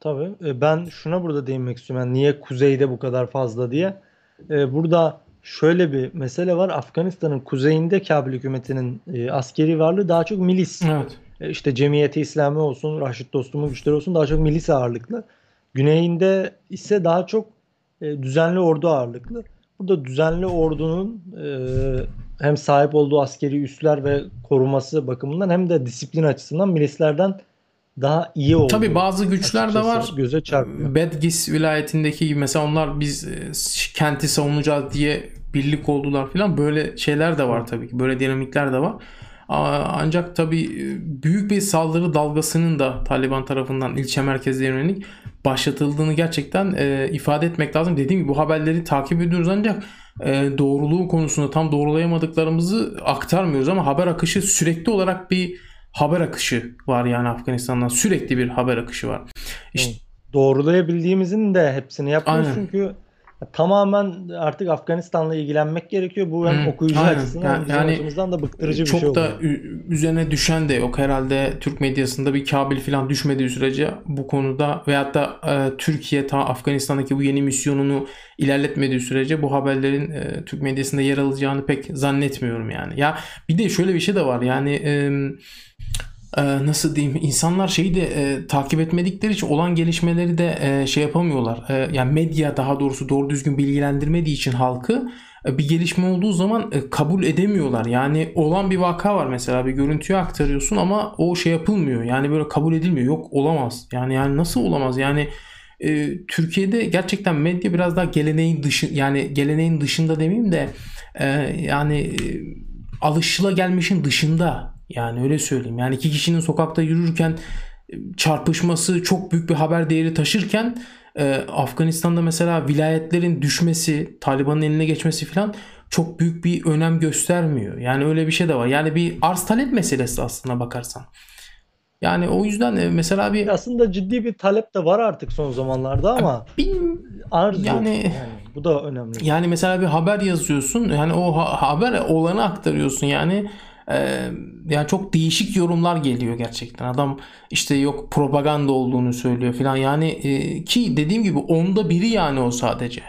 Tabii. E, ben şuna burada değinmek istiyorum. Yani niye kuzeyde bu kadar fazla diye. E, burada şöyle bir mesele var. Afganistan'ın kuzeyinde Kabil hükümetinin e, askeri varlığı daha çok milis. Evet. E, işte Cemiyeti İslami olsun, Raşit Dostum'un güçleri olsun daha çok milis ağırlıklı. Güneyinde ise daha çok e, düzenli ordu ağırlıklı. Burada düzenli ordunun e, hem sahip olduğu askeri üsler ve koruması bakımından hem de disiplin açısından milislerden daha iyi oldu. Tabi bazı güçler de var. Göze çarpıyor. Bedgis vilayetindeki gibi mesela onlar biz e, kenti savunacağız diye birlik oldular falan böyle şeyler de var tabii ki. Böyle dinamikler de var. Ancak tabii e, büyük bir saldırı dalgasının da Taliban tarafından ilçe merkezlerine yönelik başlatıldığını gerçekten e, ifade etmek lazım. Dediğim gibi bu haberleri takip ediyoruz ancak e, doğruluğu konusunda tam doğrulayamadıklarımızı aktarmıyoruz ama haber akışı sürekli olarak bir haber akışı var yani Afganistan'dan sürekli bir haber akışı var. İşte doğrulayabildiğimizin de hepsini yapıyoruz Aynen. çünkü tamamen artık Afganistan'la ilgilenmek gerekiyor. Bu hem hmm, okuyucu aynen. açısından yani, bizim yani açımızdan da bıktırıcı bir şey oluyor. Çok da üzerine düşen de yok. Herhalde Türk medyasında bir Kabil falan düşmediği sürece bu konuda veyahut da e, Türkiye ta Afganistan'daki bu yeni misyonunu ilerletmediği sürece bu haberlerin e, Türk medyasında yer alacağını pek zannetmiyorum yani. Ya bir de şöyle bir şey de var. Yani eee e, nasıl diyeyim insanlar şeyi de e, takip etmedikleri için olan gelişmeleri de e, şey yapamıyorlar. E, yani medya daha doğrusu doğru düzgün bilgilendirmediği için halkı e, bir gelişme olduğu zaman e, kabul edemiyorlar. Yani olan bir vaka var mesela bir görüntüyü aktarıyorsun ama o şey yapılmıyor. Yani böyle kabul edilmiyor. Yok olamaz. Yani yani nasıl olamaz? Yani e, Türkiye'de gerçekten medya biraz daha geleneğin dışı yani geleneğin dışında demeyeyim de e, yani alışılagelmişin dışında. Yani öyle söyleyeyim. Yani iki kişinin sokakta yürürken e, çarpışması çok büyük bir haber değeri taşırken e, Afganistan'da mesela vilayetlerin düşmesi, Taliban'ın eline geçmesi falan çok büyük bir önem göstermiyor. Yani öyle bir şey de var. Yani bir arz talep meselesi aslında bakarsan. Yani o yüzden e, mesela bir aslında ciddi bir talep de var artık son zamanlarda ama bin, arz yani, yani bu da önemli. Yani mesela bir haber yazıyorsun. Yani o ha- haber olanı aktarıyorsun. Yani e, yani çok değişik yorumlar geliyor gerçekten. Adam işte yok propaganda olduğunu söylüyor falan. Yani e, ki dediğim gibi onda biri yani o sadece.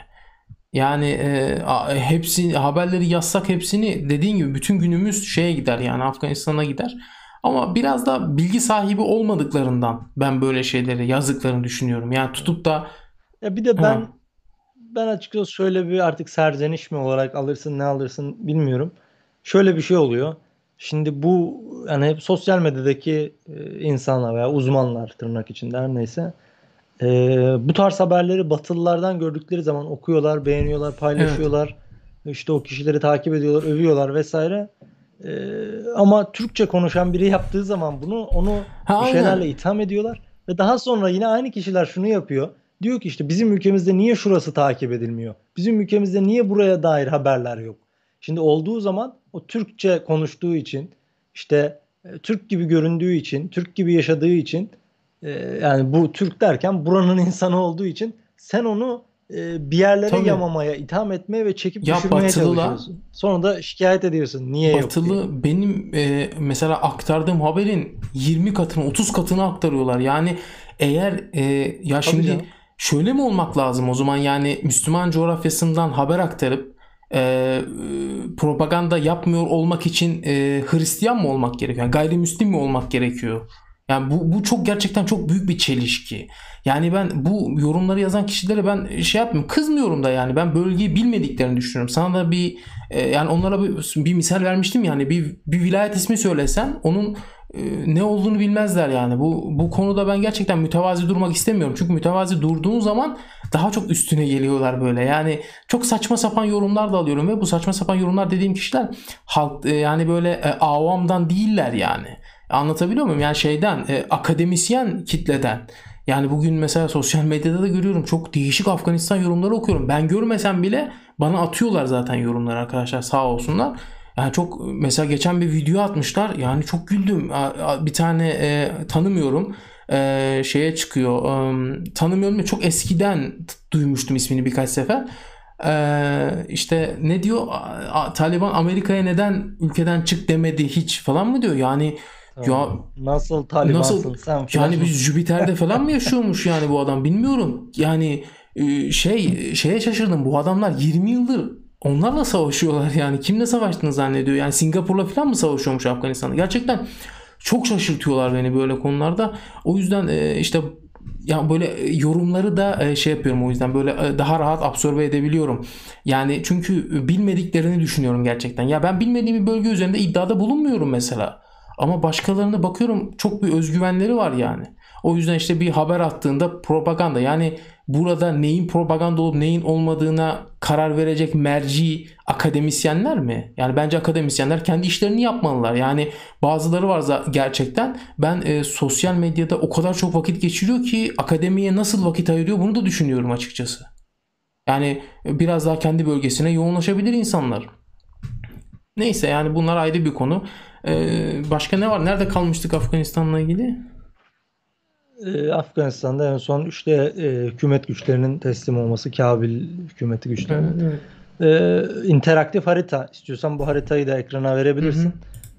Yani e, hepsi haberleri yazsak hepsini dediğin gibi bütün günümüz şeye gider yani Afganistan'a gider. Ama biraz da bilgi sahibi olmadıklarından ben böyle şeyleri yazdıklarını düşünüyorum. Yani tutup da ya bir de ben ha. ben açıkçası şöyle bir artık serzeniş mi olarak alırsın ne alırsın bilmiyorum. Şöyle bir şey oluyor. Şimdi bu yani hep sosyal medyadaki e, insanlar veya uzmanlar tırnak içinde her neyse e, bu tarz haberleri Batılılardan gördükleri zaman okuyorlar, beğeniyorlar, paylaşıyorlar. Evet. İşte o kişileri takip ediyorlar, övüyorlar vesaire. Ee, ama Türkçe konuşan biri yaptığı zaman bunu onu ha, bir şeylerle itham ediyorlar. Ve daha sonra yine aynı kişiler şunu yapıyor. Diyor ki işte bizim ülkemizde niye şurası takip edilmiyor? Bizim ülkemizde niye buraya dair haberler yok? Şimdi olduğu zaman o Türkçe konuştuğu için işte e, Türk gibi göründüğü için, Türk gibi yaşadığı için e, yani bu Türk derken buranın insanı olduğu için sen onu e, bir yerlere Tabii. yamamaya, itham etmeye ve çekip ya düşürmeye Batılı'la, çalışıyorsun. Sonra da şikayet ediyorsun. Niye Batılı yok diye. benim e, mesela aktardığım haberin 20 katını, 30 katını aktarıyorlar. Yani eğer e, ya Tabii şimdi canım. şöyle mi olmak lazım o zaman yani Müslüman coğrafyasından haber aktarıp e, propaganda yapmıyor olmak için e, Hristiyan mı olmak gerekiyor? Yani gayrimüslim mi olmak gerekiyor? Yani bu, bu çok gerçekten çok büyük bir çelişki. Yani ben bu yorumları yazan kişilere ben şey yapmıyorum. Kızmıyorum da yani. Ben bölgeyi bilmediklerini düşünüyorum. Sana da bir e, yani onlara bir, bir misal vermiştim yani bir, bir vilayet ismi söylesen onun e, ne olduğunu bilmezler yani. Bu bu konuda ben gerçekten mütevazi durmak istemiyorum. Çünkü mütevazi durduğun zaman daha çok üstüne geliyorlar böyle. Yani çok saçma sapan yorumlar da alıyorum ve bu saçma sapan yorumlar dediğim kişiler halk e, yani böyle e, avamdan değiller yani. Anlatabiliyor muyum? Yani şeyden e, akademisyen kitleden. Yani bugün mesela sosyal medyada da görüyorum çok değişik Afganistan yorumları okuyorum. Ben görmesem bile bana atıyorlar zaten yorumlar arkadaşlar sağ olsunlar. Yani çok mesela geçen bir video atmışlar. Yani çok güldüm. Bir tane e, tanımıyorum. E, şeye çıkıyor. E, tanımıyorum ya çok eskiden duymuştum ismini birkaç sefer. E, işte ne diyor? Taliban Amerika'ya neden ülkeden çık demedi hiç falan mı diyor? Yani ya nasıl Talibansın nasıl, sen? Yani biz Jüpiter'de falan mı yaşıyormuş yani bu adam bilmiyorum. Yani e, şey şeye şaşırdım. Bu adamlar 20 yıldır onlarla savaşıyorlar yani. Kimle savaştığını zannediyor? Yani Singapur'la falan mı savaşıyormuş Afganistan'da? Gerçekten çok şaşırtıyorlar beni böyle konularda. O yüzden e, işte ya böyle yorumları da şey yapıyorum o yüzden böyle daha rahat absorbe edebiliyorum. Yani çünkü bilmediklerini düşünüyorum gerçekten. Ya ben bilmediğim bir bölge üzerinde iddiada bulunmuyorum mesela. Ama başkalarına bakıyorum çok bir özgüvenleri var yani. O yüzden işte bir haber attığında propaganda yani burada neyin propaganda olup neyin olmadığına karar verecek merci akademisyenler mi? Yani bence akademisyenler kendi işlerini yapmalılar. Yani bazıları var gerçekten ben e, sosyal medyada o kadar çok vakit geçiriyor ki akademiye nasıl vakit ayırıyor bunu da düşünüyorum açıkçası. Yani biraz daha kendi bölgesine yoğunlaşabilir insanlar. Neyse yani bunlar ayrı bir konu. Ee, başka ne var? Nerede kalmıştık Afganistan'la ilgili? Ee, Afganistan'da en son işte e, hükümet güçlerinin teslim olması, Kabil hükümeti güçlerinin. Evet, evet. Ee, interaktif harita. İstiyorsan bu haritayı da ekrana verebilirsin.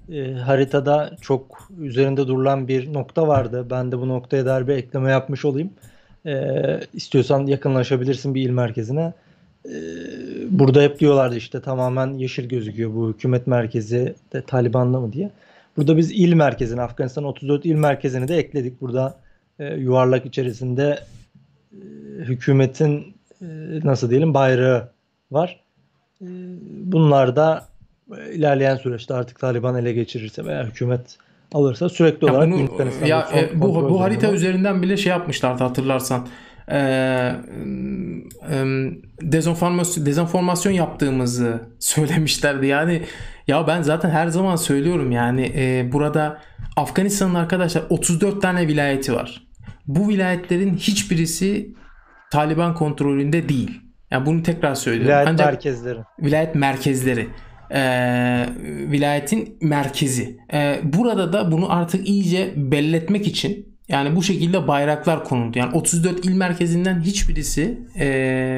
Hı hı. Ee, haritada çok üzerinde durulan bir nokta vardı. Ben de bu noktaya dair bir ekleme yapmış olayım. Ee, istiyorsan yakınlaşabilirsin bir il merkezine. Ee, burada hep diyorlardı işte tamamen yeşil gözüküyor bu hükümet merkezi de Taliban'la mı diye. Burada biz il merkezini Afganistan 34 il merkezini de ekledik. Burada e, yuvarlak içerisinde e, hükümetin e, nasıl diyelim bayrağı var. E, bunlar da e, ilerleyen süreçte artık Taliban ele geçirirse veya hükümet alırsa sürekli olarak ya bunu, ya, e, bu bu harita var. üzerinden bile şey yapmışlardı hatırlarsan e, e, dezenformasyon, dezenformasyon yaptığımızı söylemişlerdi. Yani ya ben zaten her zaman söylüyorum yani e, burada Afganistan'ın arkadaşlar 34 tane vilayeti var. Bu vilayetlerin hiçbirisi Taliban kontrolünde değil. Yani bunu tekrar söylüyorum. Vilayet Ancak merkezleri. vilayet merkezleri. Ee, vilayetin merkezi. Ee, burada da bunu artık iyice belletmek için yani bu şekilde bayraklar konuldu. Yani 34 il merkezinden hiçbirisi e,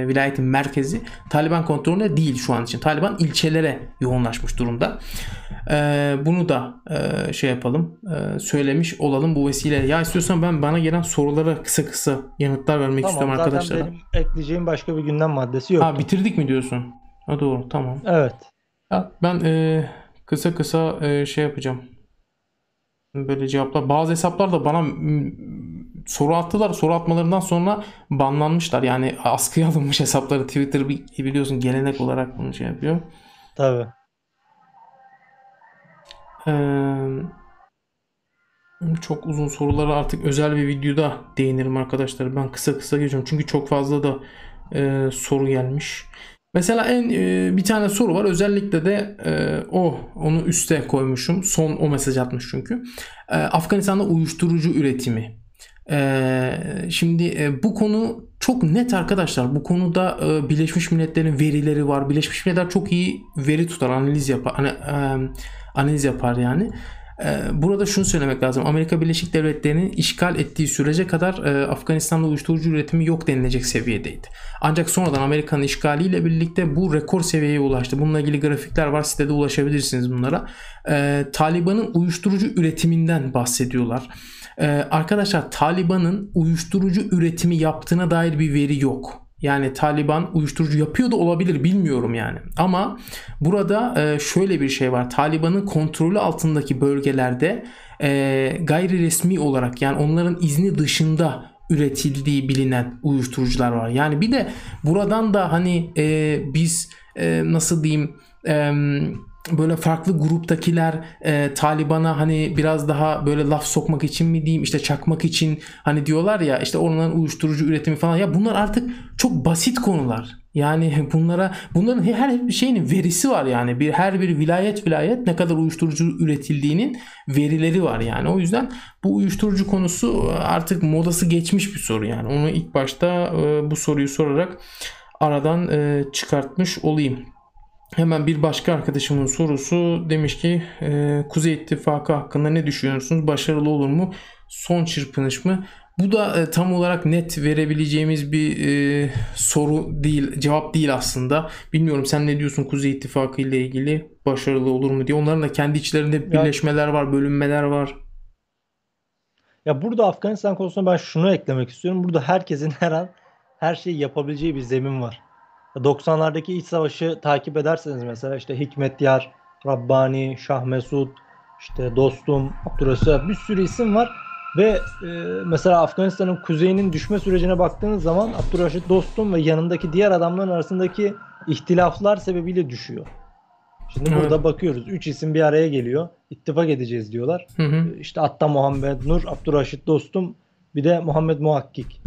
vilayetin merkezi Taliban kontrolünde değil şu an için. Taliban ilçelere yoğunlaşmış durumda. E, bunu da e, şey yapalım e, söylemiş olalım bu vesileyle. Ya istiyorsan ben bana gelen sorulara kısa kısa yanıtlar vermek Tamam istiyorum zaten arkadaşlara. benim ekleyeceğim başka bir gündem maddesi yok. Ha bitirdik mi diyorsun? Ha doğru tamam. Evet. Ya ben e, kısa kısa e, şey yapacağım. Böyle cevaplar. Bazı hesaplar da bana soru attılar. Soru atmalarından sonra banlanmışlar. Yani askıya alınmış hesapları Twitter bi- biliyorsun gelenek olarak bunu şey yapıyor. Tabii. Ee, çok uzun sorulara artık özel bir videoda değinirim arkadaşlar. Ben kısa kısa geçiyorum. Çünkü çok fazla da e, soru gelmiş. Mesela en e, bir tane soru var. Özellikle de e, o onu üste koymuşum. Son o mesaj atmış çünkü. E, Afganistan'da uyuşturucu üretimi. E, şimdi bu konu çok net arkadaşlar. Bu konuda Birleşmiş Milletler'in verileri var. Birleşmiş Milletler çok iyi veri tutar, analiz yapar. Analiz yapar yani. Ee, Burada şunu söylemek lazım. Amerika Birleşik Devletleri'nin işgal ettiği sürece kadar e, Afganistan'da uyuşturucu üretimi yok denilecek seviyedeydi. Ancak sonradan Amerika'nın işgaliyle birlikte bu rekor seviyeye ulaştı. Bununla ilgili grafikler var. Sitede ulaşabilirsiniz bunlara. Ee, Taliban'ın uyuşturucu üretiminden bahsediyorlar. Ee, arkadaşlar Taliban'ın uyuşturucu üretimi yaptığına dair bir veri yok. Yani Taliban uyuşturucu yapıyor da olabilir bilmiyorum yani. Ama burada e, şöyle bir şey var. Taliban'ın kontrolü altındaki bölgelerde e, gayri resmi olarak yani onların izni dışında üretildiği bilinen uyuşturucular var. Yani bir de buradan da hani e, biz nasıl diyeyim böyle farklı gruptakiler e, Taliban'a hani biraz daha böyle laf sokmak için mi diyeyim işte çakmak için hani diyorlar ya işte onların uyuşturucu üretimi falan ya bunlar artık çok basit konular. Yani bunlara bunların her bir şeyin verisi var yani bir her bir vilayet vilayet ne kadar uyuşturucu üretildiğinin verileri var yani. O yüzden bu uyuşturucu konusu artık modası geçmiş bir soru yani. Onu ilk başta e, bu soruyu sorarak aradan e, çıkartmış olayım. Hemen bir başka arkadaşımın sorusu demiş ki e, Kuzey İttifakı hakkında ne düşünüyorsunuz? Başarılı olur mu? Son çırpınış mı? Bu da e, tam olarak net verebileceğimiz bir e, soru değil, cevap değil aslında. Bilmiyorum sen ne diyorsun Kuzey İttifakı ile ilgili başarılı olur mu diye. Onların da kendi içlerinde birleşmeler var, bölünmeler var. Ya burada Afganistan konusunda ben şunu eklemek istiyorum. Burada herkesin her an her şeyi yapabileceği bir zemin var. 90'lardaki iç savaşı takip ederseniz mesela işte Hikmet Yar, Rabbani, Şah Mesud, işte Dostum, Abdurrahman bir sürü isim var. Ve e, mesela Afganistan'ın kuzeyinin düşme sürecine baktığınız zaman Abdurrahit Dostum ve yanındaki diğer adamların arasındaki ihtilaflar sebebiyle düşüyor. Şimdi Evet. burada bakıyoruz. Üç isim bir araya geliyor. İttifak edeceğiz diyorlar. Hı hı. İşte Atta Muhammed Nur, Abdurraşit Dostum bir de Muhammed Muhakkik.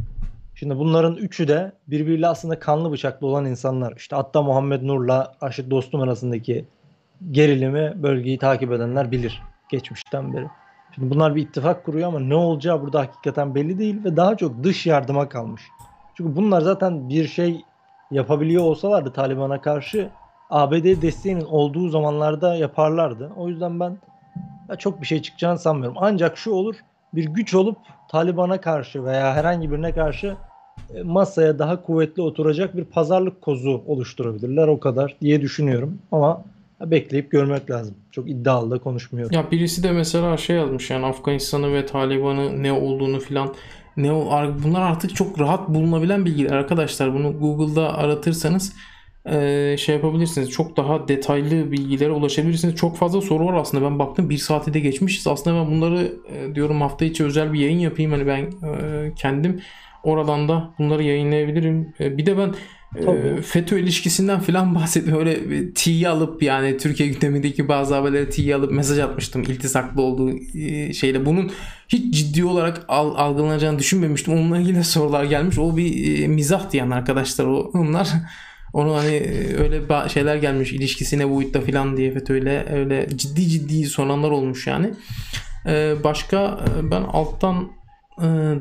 Şimdi bunların üçü de birbiriyle aslında kanlı bıçaklı olan insanlar. İşte Atta Muhammed Nur'la Raşit Dostum arasındaki gerilimi bölgeyi takip edenler bilir geçmişten beri. Şimdi bunlar bir ittifak kuruyor ama ne olacağı burada hakikaten belli değil ve daha çok dış yardıma kalmış. Çünkü bunlar zaten bir şey yapabiliyor olsalardı Taliban'a karşı ABD desteğinin olduğu zamanlarda yaparlardı. O yüzden ben ya çok bir şey çıkacağını sanmıyorum. Ancak şu olur bir güç olup Taliban'a karşı veya herhangi birine karşı masaya daha kuvvetli oturacak bir pazarlık kozu oluşturabilirler o kadar diye düşünüyorum. Ama bekleyip görmek lazım. Çok iddialı da konuşmuyorum. Ya birisi de mesela şey yazmış yani Afganistan'ı ve Taliban'ı ne olduğunu filan ne bunlar artık çok rahat bulunabilen bilgiler arkadaşlar. Bunu Google'da aratırsanız eee, şey yapabilirsiniz. Çok daha detaylı bilgilere ulaşabilirsiniz. Çok fazla soru var aslında. Ben baktım bir saati de geçmişiz. Aslında ben bunları e, diyorum hafta içi özel bir yayın yapayım. Hani ben e, kendim oradan da bunları yayınlayabilirim. E, bir de ben Tabii. FETÖ ilişkisinden falan bahsediyor. Öyle T'yi alıp yani Türkiye gündemindeki bazı haberleri T'yi alıp mesaj atmıştım iltisaklı olduğu şeyle. Bunun hiç ciddi olarak algılanacağını düşünmemiştim. Onunla ilgili sorular gelmiş. O bir mizah diyen arkadaşlar onlar. Onu hani öyle şeyler gelmiş ilişkisine boyutta falan diye FETÖ'yle öyle ciddi ciddi soranlar olmuş yani. Başka ben alttan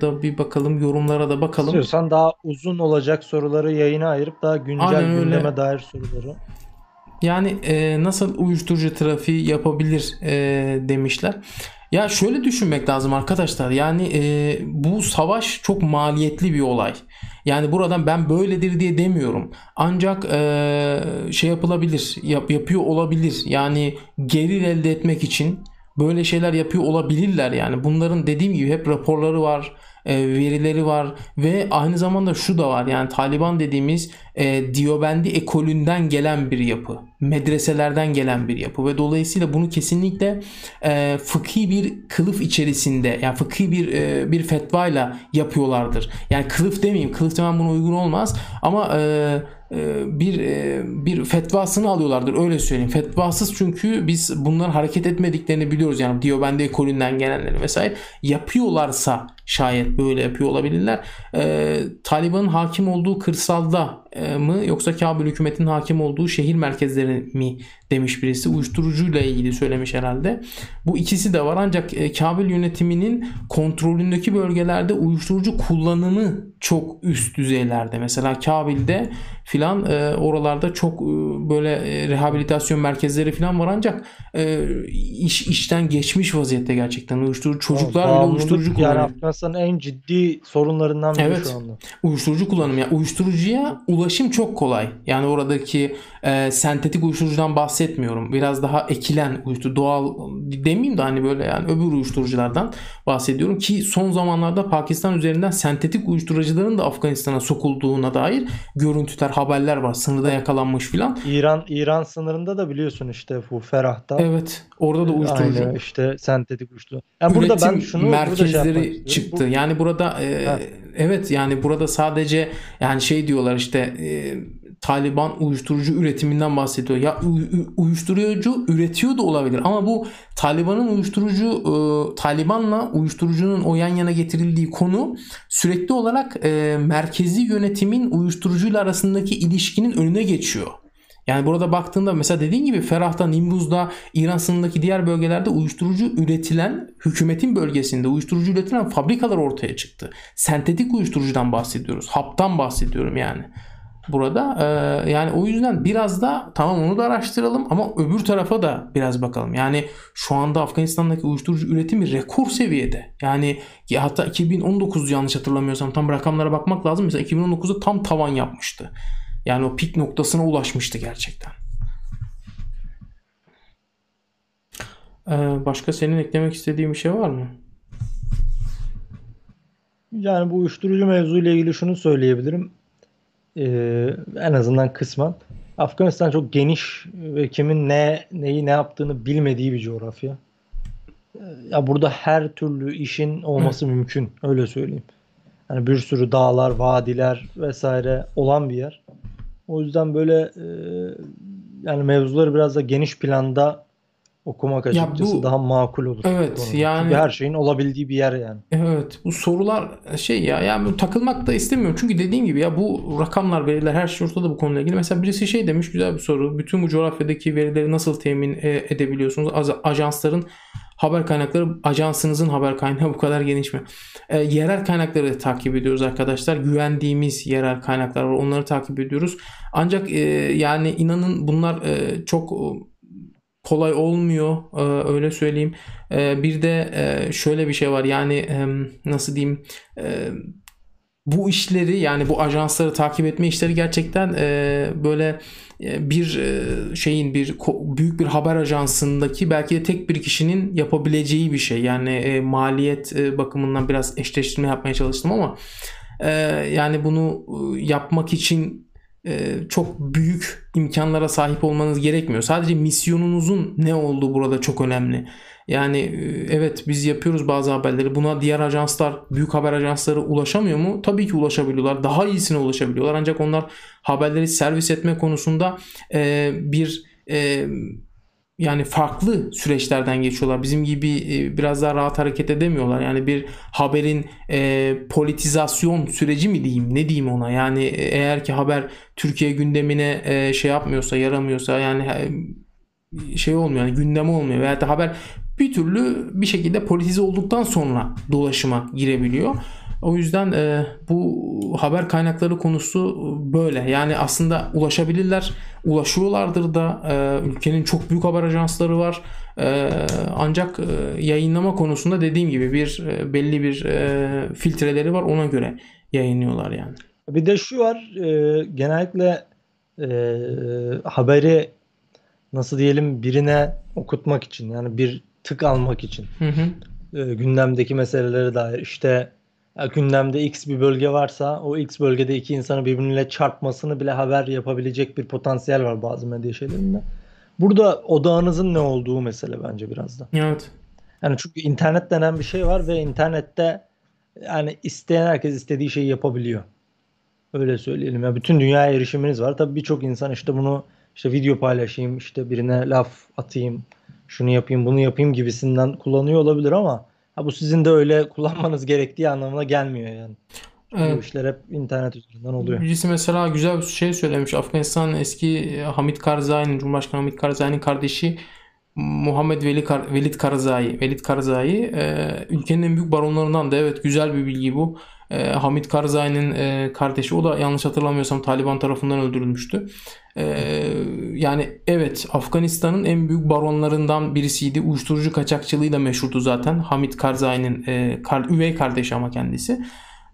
da bir bakalım yorumlara da bakalım. İstiyorsan daha uzun olacak soruları yayına ayırıp daha güncel Aynen gündeme dair soruları. Yani e, nasıl uyuşturucu trafiği yapabilir e, demişler. Ya şöyle düşünmek lazım arkadaşlar. Yani e, bu savaş çok maliyetli bir olay. Yani buradan ben böyledir diye demiyorum. Ancak e, şey yapılabilir, yap, yapıyor olabilir. Yani gelir elde etmek için böyle şeyler yapıyor olabilirler yani. Bunların dediğim gibi hep raporları var, e, verileri var ve aynı zamanda şu da var yani Taliban dediğimiz e, Diyobendi ekolünden gelen bir yapı. Medreselerden gelen bir yapı ve dolayısıyla bunu kesinlikle e, fıkhi bir kılıf içerisinde yani fıkhi bir e, bir fetvayla yapıyorlardır. Yani kılıf demeyeyim, kılıf demem buna uygun olmaz ama e, e, bir e, bir fetvasını alıyorlardır öyle söyleyeyim. Fetvasız çünkü biz bunların hareket etmediklerini biliyoruz yani Diyobendi ekolünden gelenleri vesaire yapıyorlarsa şayet böyle yapıyor olabilirler. Ee, Taliban'ın hakim olduğu kırsalda e, mı yoksa Kabul hükümetinin hakim olduğu şehir merkezleri mi demiş birisi. Uyuşturucuyla ilgili söylemiş herhalde. Bu ikisi de var ancak e, Kabul yönetiminin kontrolündeki bölgelerde uyuşturucu kullanımı çok üst düzeylerde. Mesela Kabil'de filan e, oralarda çok e, böyle e, rehabilitasyon merkezleri filan var ancak e, iş işten geçmiş vaziyette gerçekten uyuşturucu çocuklar bile uyuşturucu kullanıyor. Afganistan'ın en ciddi sorunlarından biri evet, şu anda. Uyuşturucu kullanımı yani uyuşturucuya ulaşım çok kolay. Yani oradaki e, sentetik uyuşturucudan bahsetmiyorum. Biraz daha ekilen uyuşturucu doğal demeyeyim de hani böyle yani öbür uyuşturuculardan bahsediyorum ki son zamanlarda Pakistan üzerinden sentetik uyuşturucuların da Afganistan'a sokulduğuna dair görüntüler, haberler var. Sınırda yakalanmış filan. İran İran sınırında da biliyorsun işte bu Ferah'ta. Evet. Orada da uyuşturucu. Aynı işte sentetik uyuşturucu. Yani burada ben şunu merkezleri burada şey çıktı. Bu... Yani burada e, evet yani burada sadece yani şey diyorlar işte e, Taliban uyuşturucu üretiminden bahsediyor. Ya uyuşturucu üretiyor da olabilir ama bu Taliban'ın uyuşturucu e, Taliban'la uyuşturucunun o yan yana getirildiği konu sürekli olarak e, merkezi yönetimin uyuşturucuyla arasındaki ilişkinin önüne geçiyor. Yani burada baktığında mesela dediğin gibi Ferah'ta, Nimbuz'da, İran sınırındaki diğer bölgelerde uyuşturucu üretilen hükümetin bölgesinde uyuşturucu üretilen fabrikalar ortaya çıktı. Sentetik uyuşturucudan bahsediyoruz. Haptan bahsediyorum yani burada. Ee, yani o yüzden biraz da tamam onu da araştıralım ama öbür tarafa da biraz bakalım. Yani şu anda Afganistan'daki uyuşturucu üretimi rekor seviyede. Yani hatta 2019 yanlış hatırlamıyorsam tam rakamlara bakmak lazım. Mesela 2019'da tam tavan yapmıştı. Yani o pik noktasına ulaşmıştı gerçekten. Ee, başka senin eklemek istediğin bir şey var mı? Yani bu uyuşturucu mevzuyla ilgili şunu söyleyebilirim e, en azından kısmen Afganistan çok geniş ve kimin ne neyi ne yaptığını bilmediği bir coğrafya. Ya burada her türlü işin olması mümkün. Öyle söyleyeyim. Yani bir sürü dağlar, vadiler vesaire olan bir yer. O yüzden böyle e, yani mevzuları biraz da geniş planda okumak açıkçası bu, daha makul olur. Evet yani Çünkü her şeyin olabildiği bir yer yani. Evet bu sorular şey ya yani takılmak da istemiyorum. Çünkü dediğim gibi ya bu rakamlar veriler her şey ortada bu konuyla ilgili. Mesela birisi şey demiş güzel bir soru. Bütün bu coğrafyadaki verileri nasıl temin e, edebiliyorsunuz? Ajansların haber kaynakları ajansınızın haber kaynağı bu kadar geniş mi? E, yerel kaynakları takip ediyoruz arkadaşlar. Güvendiğimiz yerel kaynaklar var. Onları takip ediyoruz. Ancak e, yani inanın bunlar e, çok kolay olmuyor e, öyle söyleyeyim. E, bir de e, şöyle bir şey var yani nasıl diyeyim bu işleri yani bu ajansları takip etme işleri gerçekten böyle bir şeyin bir büyük bir haber ajansındaki belki de tek bir kişinin yapabileceği bir şey. Yani maliyet bakımından biraz eşleştirme yapmaya çalıştım ama yani bunu yapmak için e, çok büyük imkanlara sahip olmanız gerekmiyor. Sadece misyonunuzun ne olduğu burada çok önemli. Yani e, evet biz yapıyoruz bazı haberleri. Buna diğer ajanslar, büyük haber ajansları ulaşamıyor mu? Tabii ki ulaşabiliyorlar. Daha iyisine ulaşabiliyorlar. Ancak onlar haberleri servis etme konusunda e, bir e, yani farklı süreçlerden geçiyorlar. Bizim gibi e, biraz daha rahat hareket edemiyorlar. Yani bir haberin e, politizasyon süreci mi diyeyim ne diyeyim ona. Yani e, eğer ki haber Türkiye gündemine e, şey yapmıyorsa yaramıyorsa yani şey olmuyor yani gündeme olmuyor veya da haber bir türlü bir şekilde politize olduktan sonra dolaşıma girebiliyor. O yüzden e, bu haber kaynakları konusu böyle. Yani aslında ulaşabilirler, ulaşıyorlardır da. E, ülkenin çok büyük haber ajansları var. E, ancak e, yayınlama konusunda dediğim gibi bir e, belli bir e, filtreleri var. Ona göre yayınlıyorlar yani. Bir de şu var, e, genellikle e, haberi nasıl diyelim birine okutmak için yani bir tık almak için. Hı hı. E, gündemdeki meselelere dair işte gündemde X bir bölge varsa o X bölgede iki insanı birbiriyle çarpmasını bile haber yapabilecek bir potansiyel var bazı medya şeylerinde. Burada odağınızın ne olduğu mesele bence biraz da. Evet. Yani çünkü internet denen bir şey var ve internette yani isteyen herkes istediği şeyi yapabiliyor. Öyle söyleyelim. Ya bütün dünyaya erişiminiz var. Tabii birçok insan işte bunu işte video paylaşayım, işte birine laf atayım, şunu yapayım, bunu yapayım gibisinden kullanıyor olabilir ama Ha, bu sizin de öyle kullanmanız gerektiği anlamına gelmiyor yani. Evet. Bu işler hep internet üzerinden oluyor. Birisi mesela güzel bir şey söylemiş. Afganistan'ın eski e, Hamit Karzai'nin, Cumhurbaşkanı Hamit Karzai'nin kardeşi Muhammed Veli Kar, Velid Karzai, Velid Karzai e, ülkenin en büyük baronlarından da evet güzel bir bilgi bu. E, Hamid Karzai'nin e, kardeşi o da yanlış hatırlamıyorsam Taliban tarafından öldürülmüştü. E, yani evet Afganistan'ın en büyük baronlarından birisiydi. Uyuşturucu kaçakçılığıyla meşhurdu zaten. Hamid Karzai'nin e, kar, üvey kardeşi ama kendisi.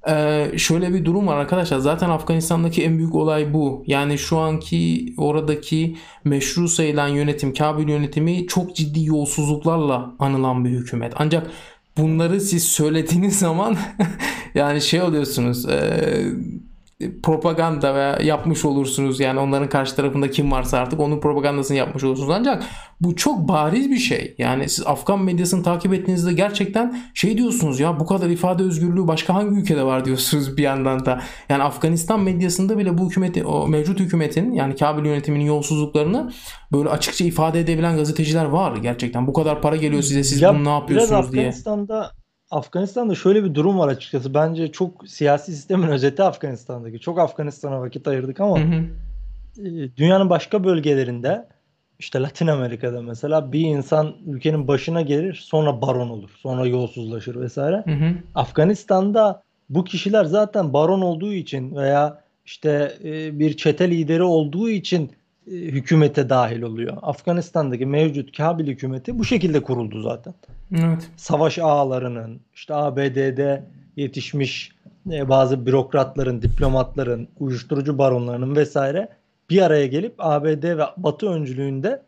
Ee, şöyle bir durum var arkadaşlar. Zaten Afganistan'daki en büyük olay bu. Yani şu anki oradaki meşru sayılan yönetim, Kabil yönetimi çok ciddi yolsuzluklarla anılan bir hükümet. Ancak bunları siz söylediğiniz zaman yani şey oluyorsunuz e, propaganda veya yapmış olursunuz. Yani onların karşı tarafında kim varsa artık onun propagandasını yapmış olursunuz. Ancak bu çok bariz bir şey. Yani siz Afgan medyasını takip ettiğinizde gerçekten şey diyorsunuz ya bu kadar ifade özgürlüğü başka hangi ülkede var? diyorsunuz bir yandan da. Yani Afganistan medyasında bile bu hükümeti o mevcut hükümetin yani Kabil yönetiminin yolsuzluklarını böyle açıkça ifade edebilen gazeteciler var gerçekten. Bu kadar para geliyor size siz ya, bunu ne yapıyorsunuz diye. Afganistan'da Afganistan'da şöyle bir durum var açıkçası. Bence çok siyasi sistemin özeti Afganistan'daki. Çok Afganistan'a vakit ayırdık ama hı hı. E, dünyanın başka bölgelerinde işte Latin Amerika'da mesela bir insan ülkenin başına gelir sonra baron olur. Sonra yolsuzlaşır vesaire. Hı hı. Afganistan'da bu kişiler zaten baron olduğu için veya işte e, bir çete lideri olduğu için e, hükümete dahil oluyor. Afganistan'daki mevcut Kabil hükümeti bu şekilde kuruldu zaten. Evet. Savaş ağalarının, işte ABD'de yetişmiş e, bazı bürokratların, diplomatların, uyuşturucu baronlarının vesaire bir araya gelip ABD ve Batı öncülüğünde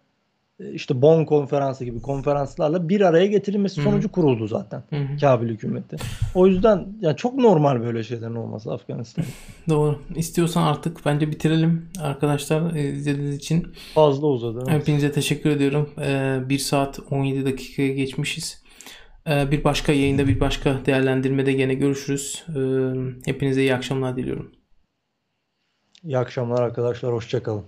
işte Bonn konferansı gibi konferanslarla bir araya getirilmesi sonucu kuruldu zaten Hı-hı. Kabil hükümeti. O yüzden yani çok normal böyle şeylerin olması Afganistan. Doğru. İstiyorsan artık bence bitirelim arkadaşlar e, izlediğiniz için. Fazla uzadı. Evet. Hepinize teşekkür ediyorum. 1 saat 17 dakikaya geçmişiz. Bir başka yayında bir başka değerlendirmede gene görüşürüz. Hepinize iyi akşamlar diliyorum. İyi akşamlar arkadaşlar. Hoşçakalın.